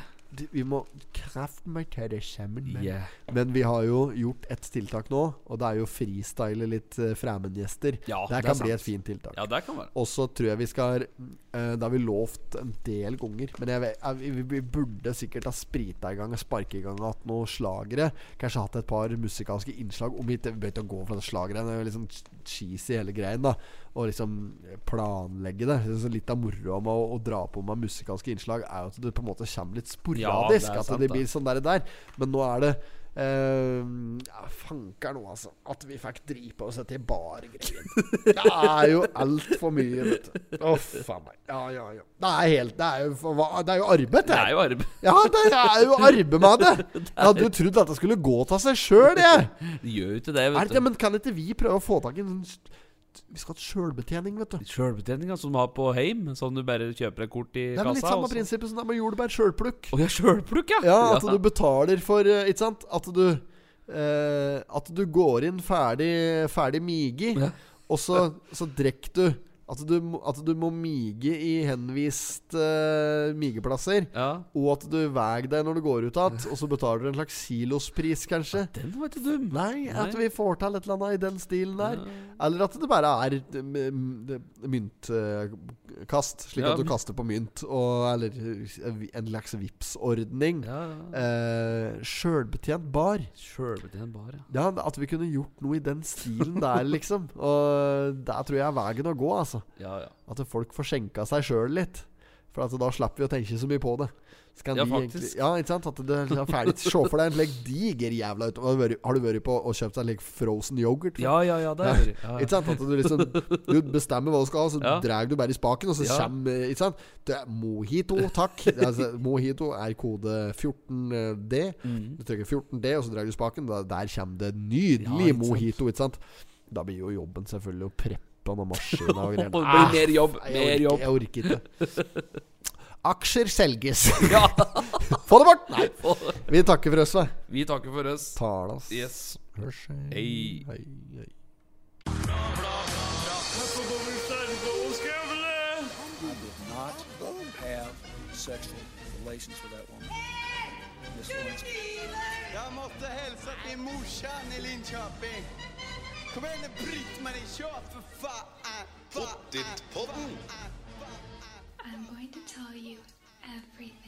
Vi må kraften meg til det sammen. men- Yeah. Men vi har jo gjort ett tiltak nå, og det er jo freestyle litt uh, fremmedgjester. Ja, det kan bli sant. et fint tiltak. Ja, det kan være. Og så tror jeg vi skal uh, Det har vi lovt en del ganger. Men jeg jeg, vi, vi burde sikkert ha sprita i gang og sparka i gang hatt noen slagere. Kanskje hatt et par musikalske innslag. Om vi ikke begynte å gå for slagere. Det er jo liksom cheesy hele greien. da Og liksom planlegge det. Så litt av moroa med å, å dra på med musikalske innslag er jo at det på en måte kommer litt Ja, sporadisk. det er at sant, det det. blir sånn der, der. Men nå er det Uh, ja, Fanker nå, altså. At vi fikk drive på oss etter bargreier. Det er jo altfor mye, vet du. Å, faen meg. Ja, ja, ja. Det er helt Det er jo, det er jo arbeid, Det det. er jo arbeid. Ja, det er jo arbeid med det. Jeg hadde jo trodd at det skulle gå av seg sjøl, jeg. Det gjør jo ikke det, vet det, du. men kan ikke vi prøve å få tak i en sånn Vi skal ha sjølbetjening, vet du. Sjølbetjeninga som du har på heim, sånn du bare kjøper et kort i Det er men litt samme prinsippet som det med jordbær sjølplukk. Oh, ja, sjølplukk, ja. Ja, at du betaler for eh, Ikke sant? At du eh, At du går inn ferdig Ferdig migi, Ja. og så, så drikker du at du, at du må mige i henvist uh, migeplasser. ja. Og at du veier deg når du går ut igjen, og så betaler du en slags kilospris, kanskje. Den var ikke dum. Nei, at vi får til et eller annet i den stilen der. Ja. Eller at det bare er eh, m- m- myntkast, slik Ja, at du kaster på mynt. Og, eller en slags Vipps-ordning. Ja, ja. Eh, Sjølbetjent bar. Sjølbetjent bar, ja. Ja, At vi kunne gjort noe i den stilen der, liksom. Og der tror jeg er veien å gå, altså. Ja, ja. At folk får skjenka seg sjøl litt. For at da slipper vi å tenke så mye på det. Skal Ja, faktisk. egentlig- ja, ikke sant? At det er ferdig Se for deg en slik diger jævla ut- Har du vært- på og kjøpt deg en slik frozen yoghurt? Ja, ja, ja, det er. Ja, Ikke sant? At du liksom Du bestemmer hva du skal ha, så Ja. drar du bare i spaken, og så Ja. kommer Ikke sant? Det er mojito, takk. Altså, mojito er kode 14D. Mm. Du trykker 14D, og så drar du i spaken. Da, der kommer det nydelig Ja, ikke mojito, ikke sant? Da blir jo jobben selvfølgelig å preppe noen maskiner og greier. Det blir mer jobb. Ah, jeg Mer orker- jobb. Jeg orker ikke. Aksjer selges. Ja. Få det bort! Nei. Vi takker for oss, da. Vi takker for oss. Talas. Yes. Hørs. Hei. Hei, hei. I did not have sexual relations with that woman, Miss Lewinsky. Jag måste hälsa till morsan i Linköping. Kom igen nu Britt-Marie, kör för fan. I'm going to tell you everything.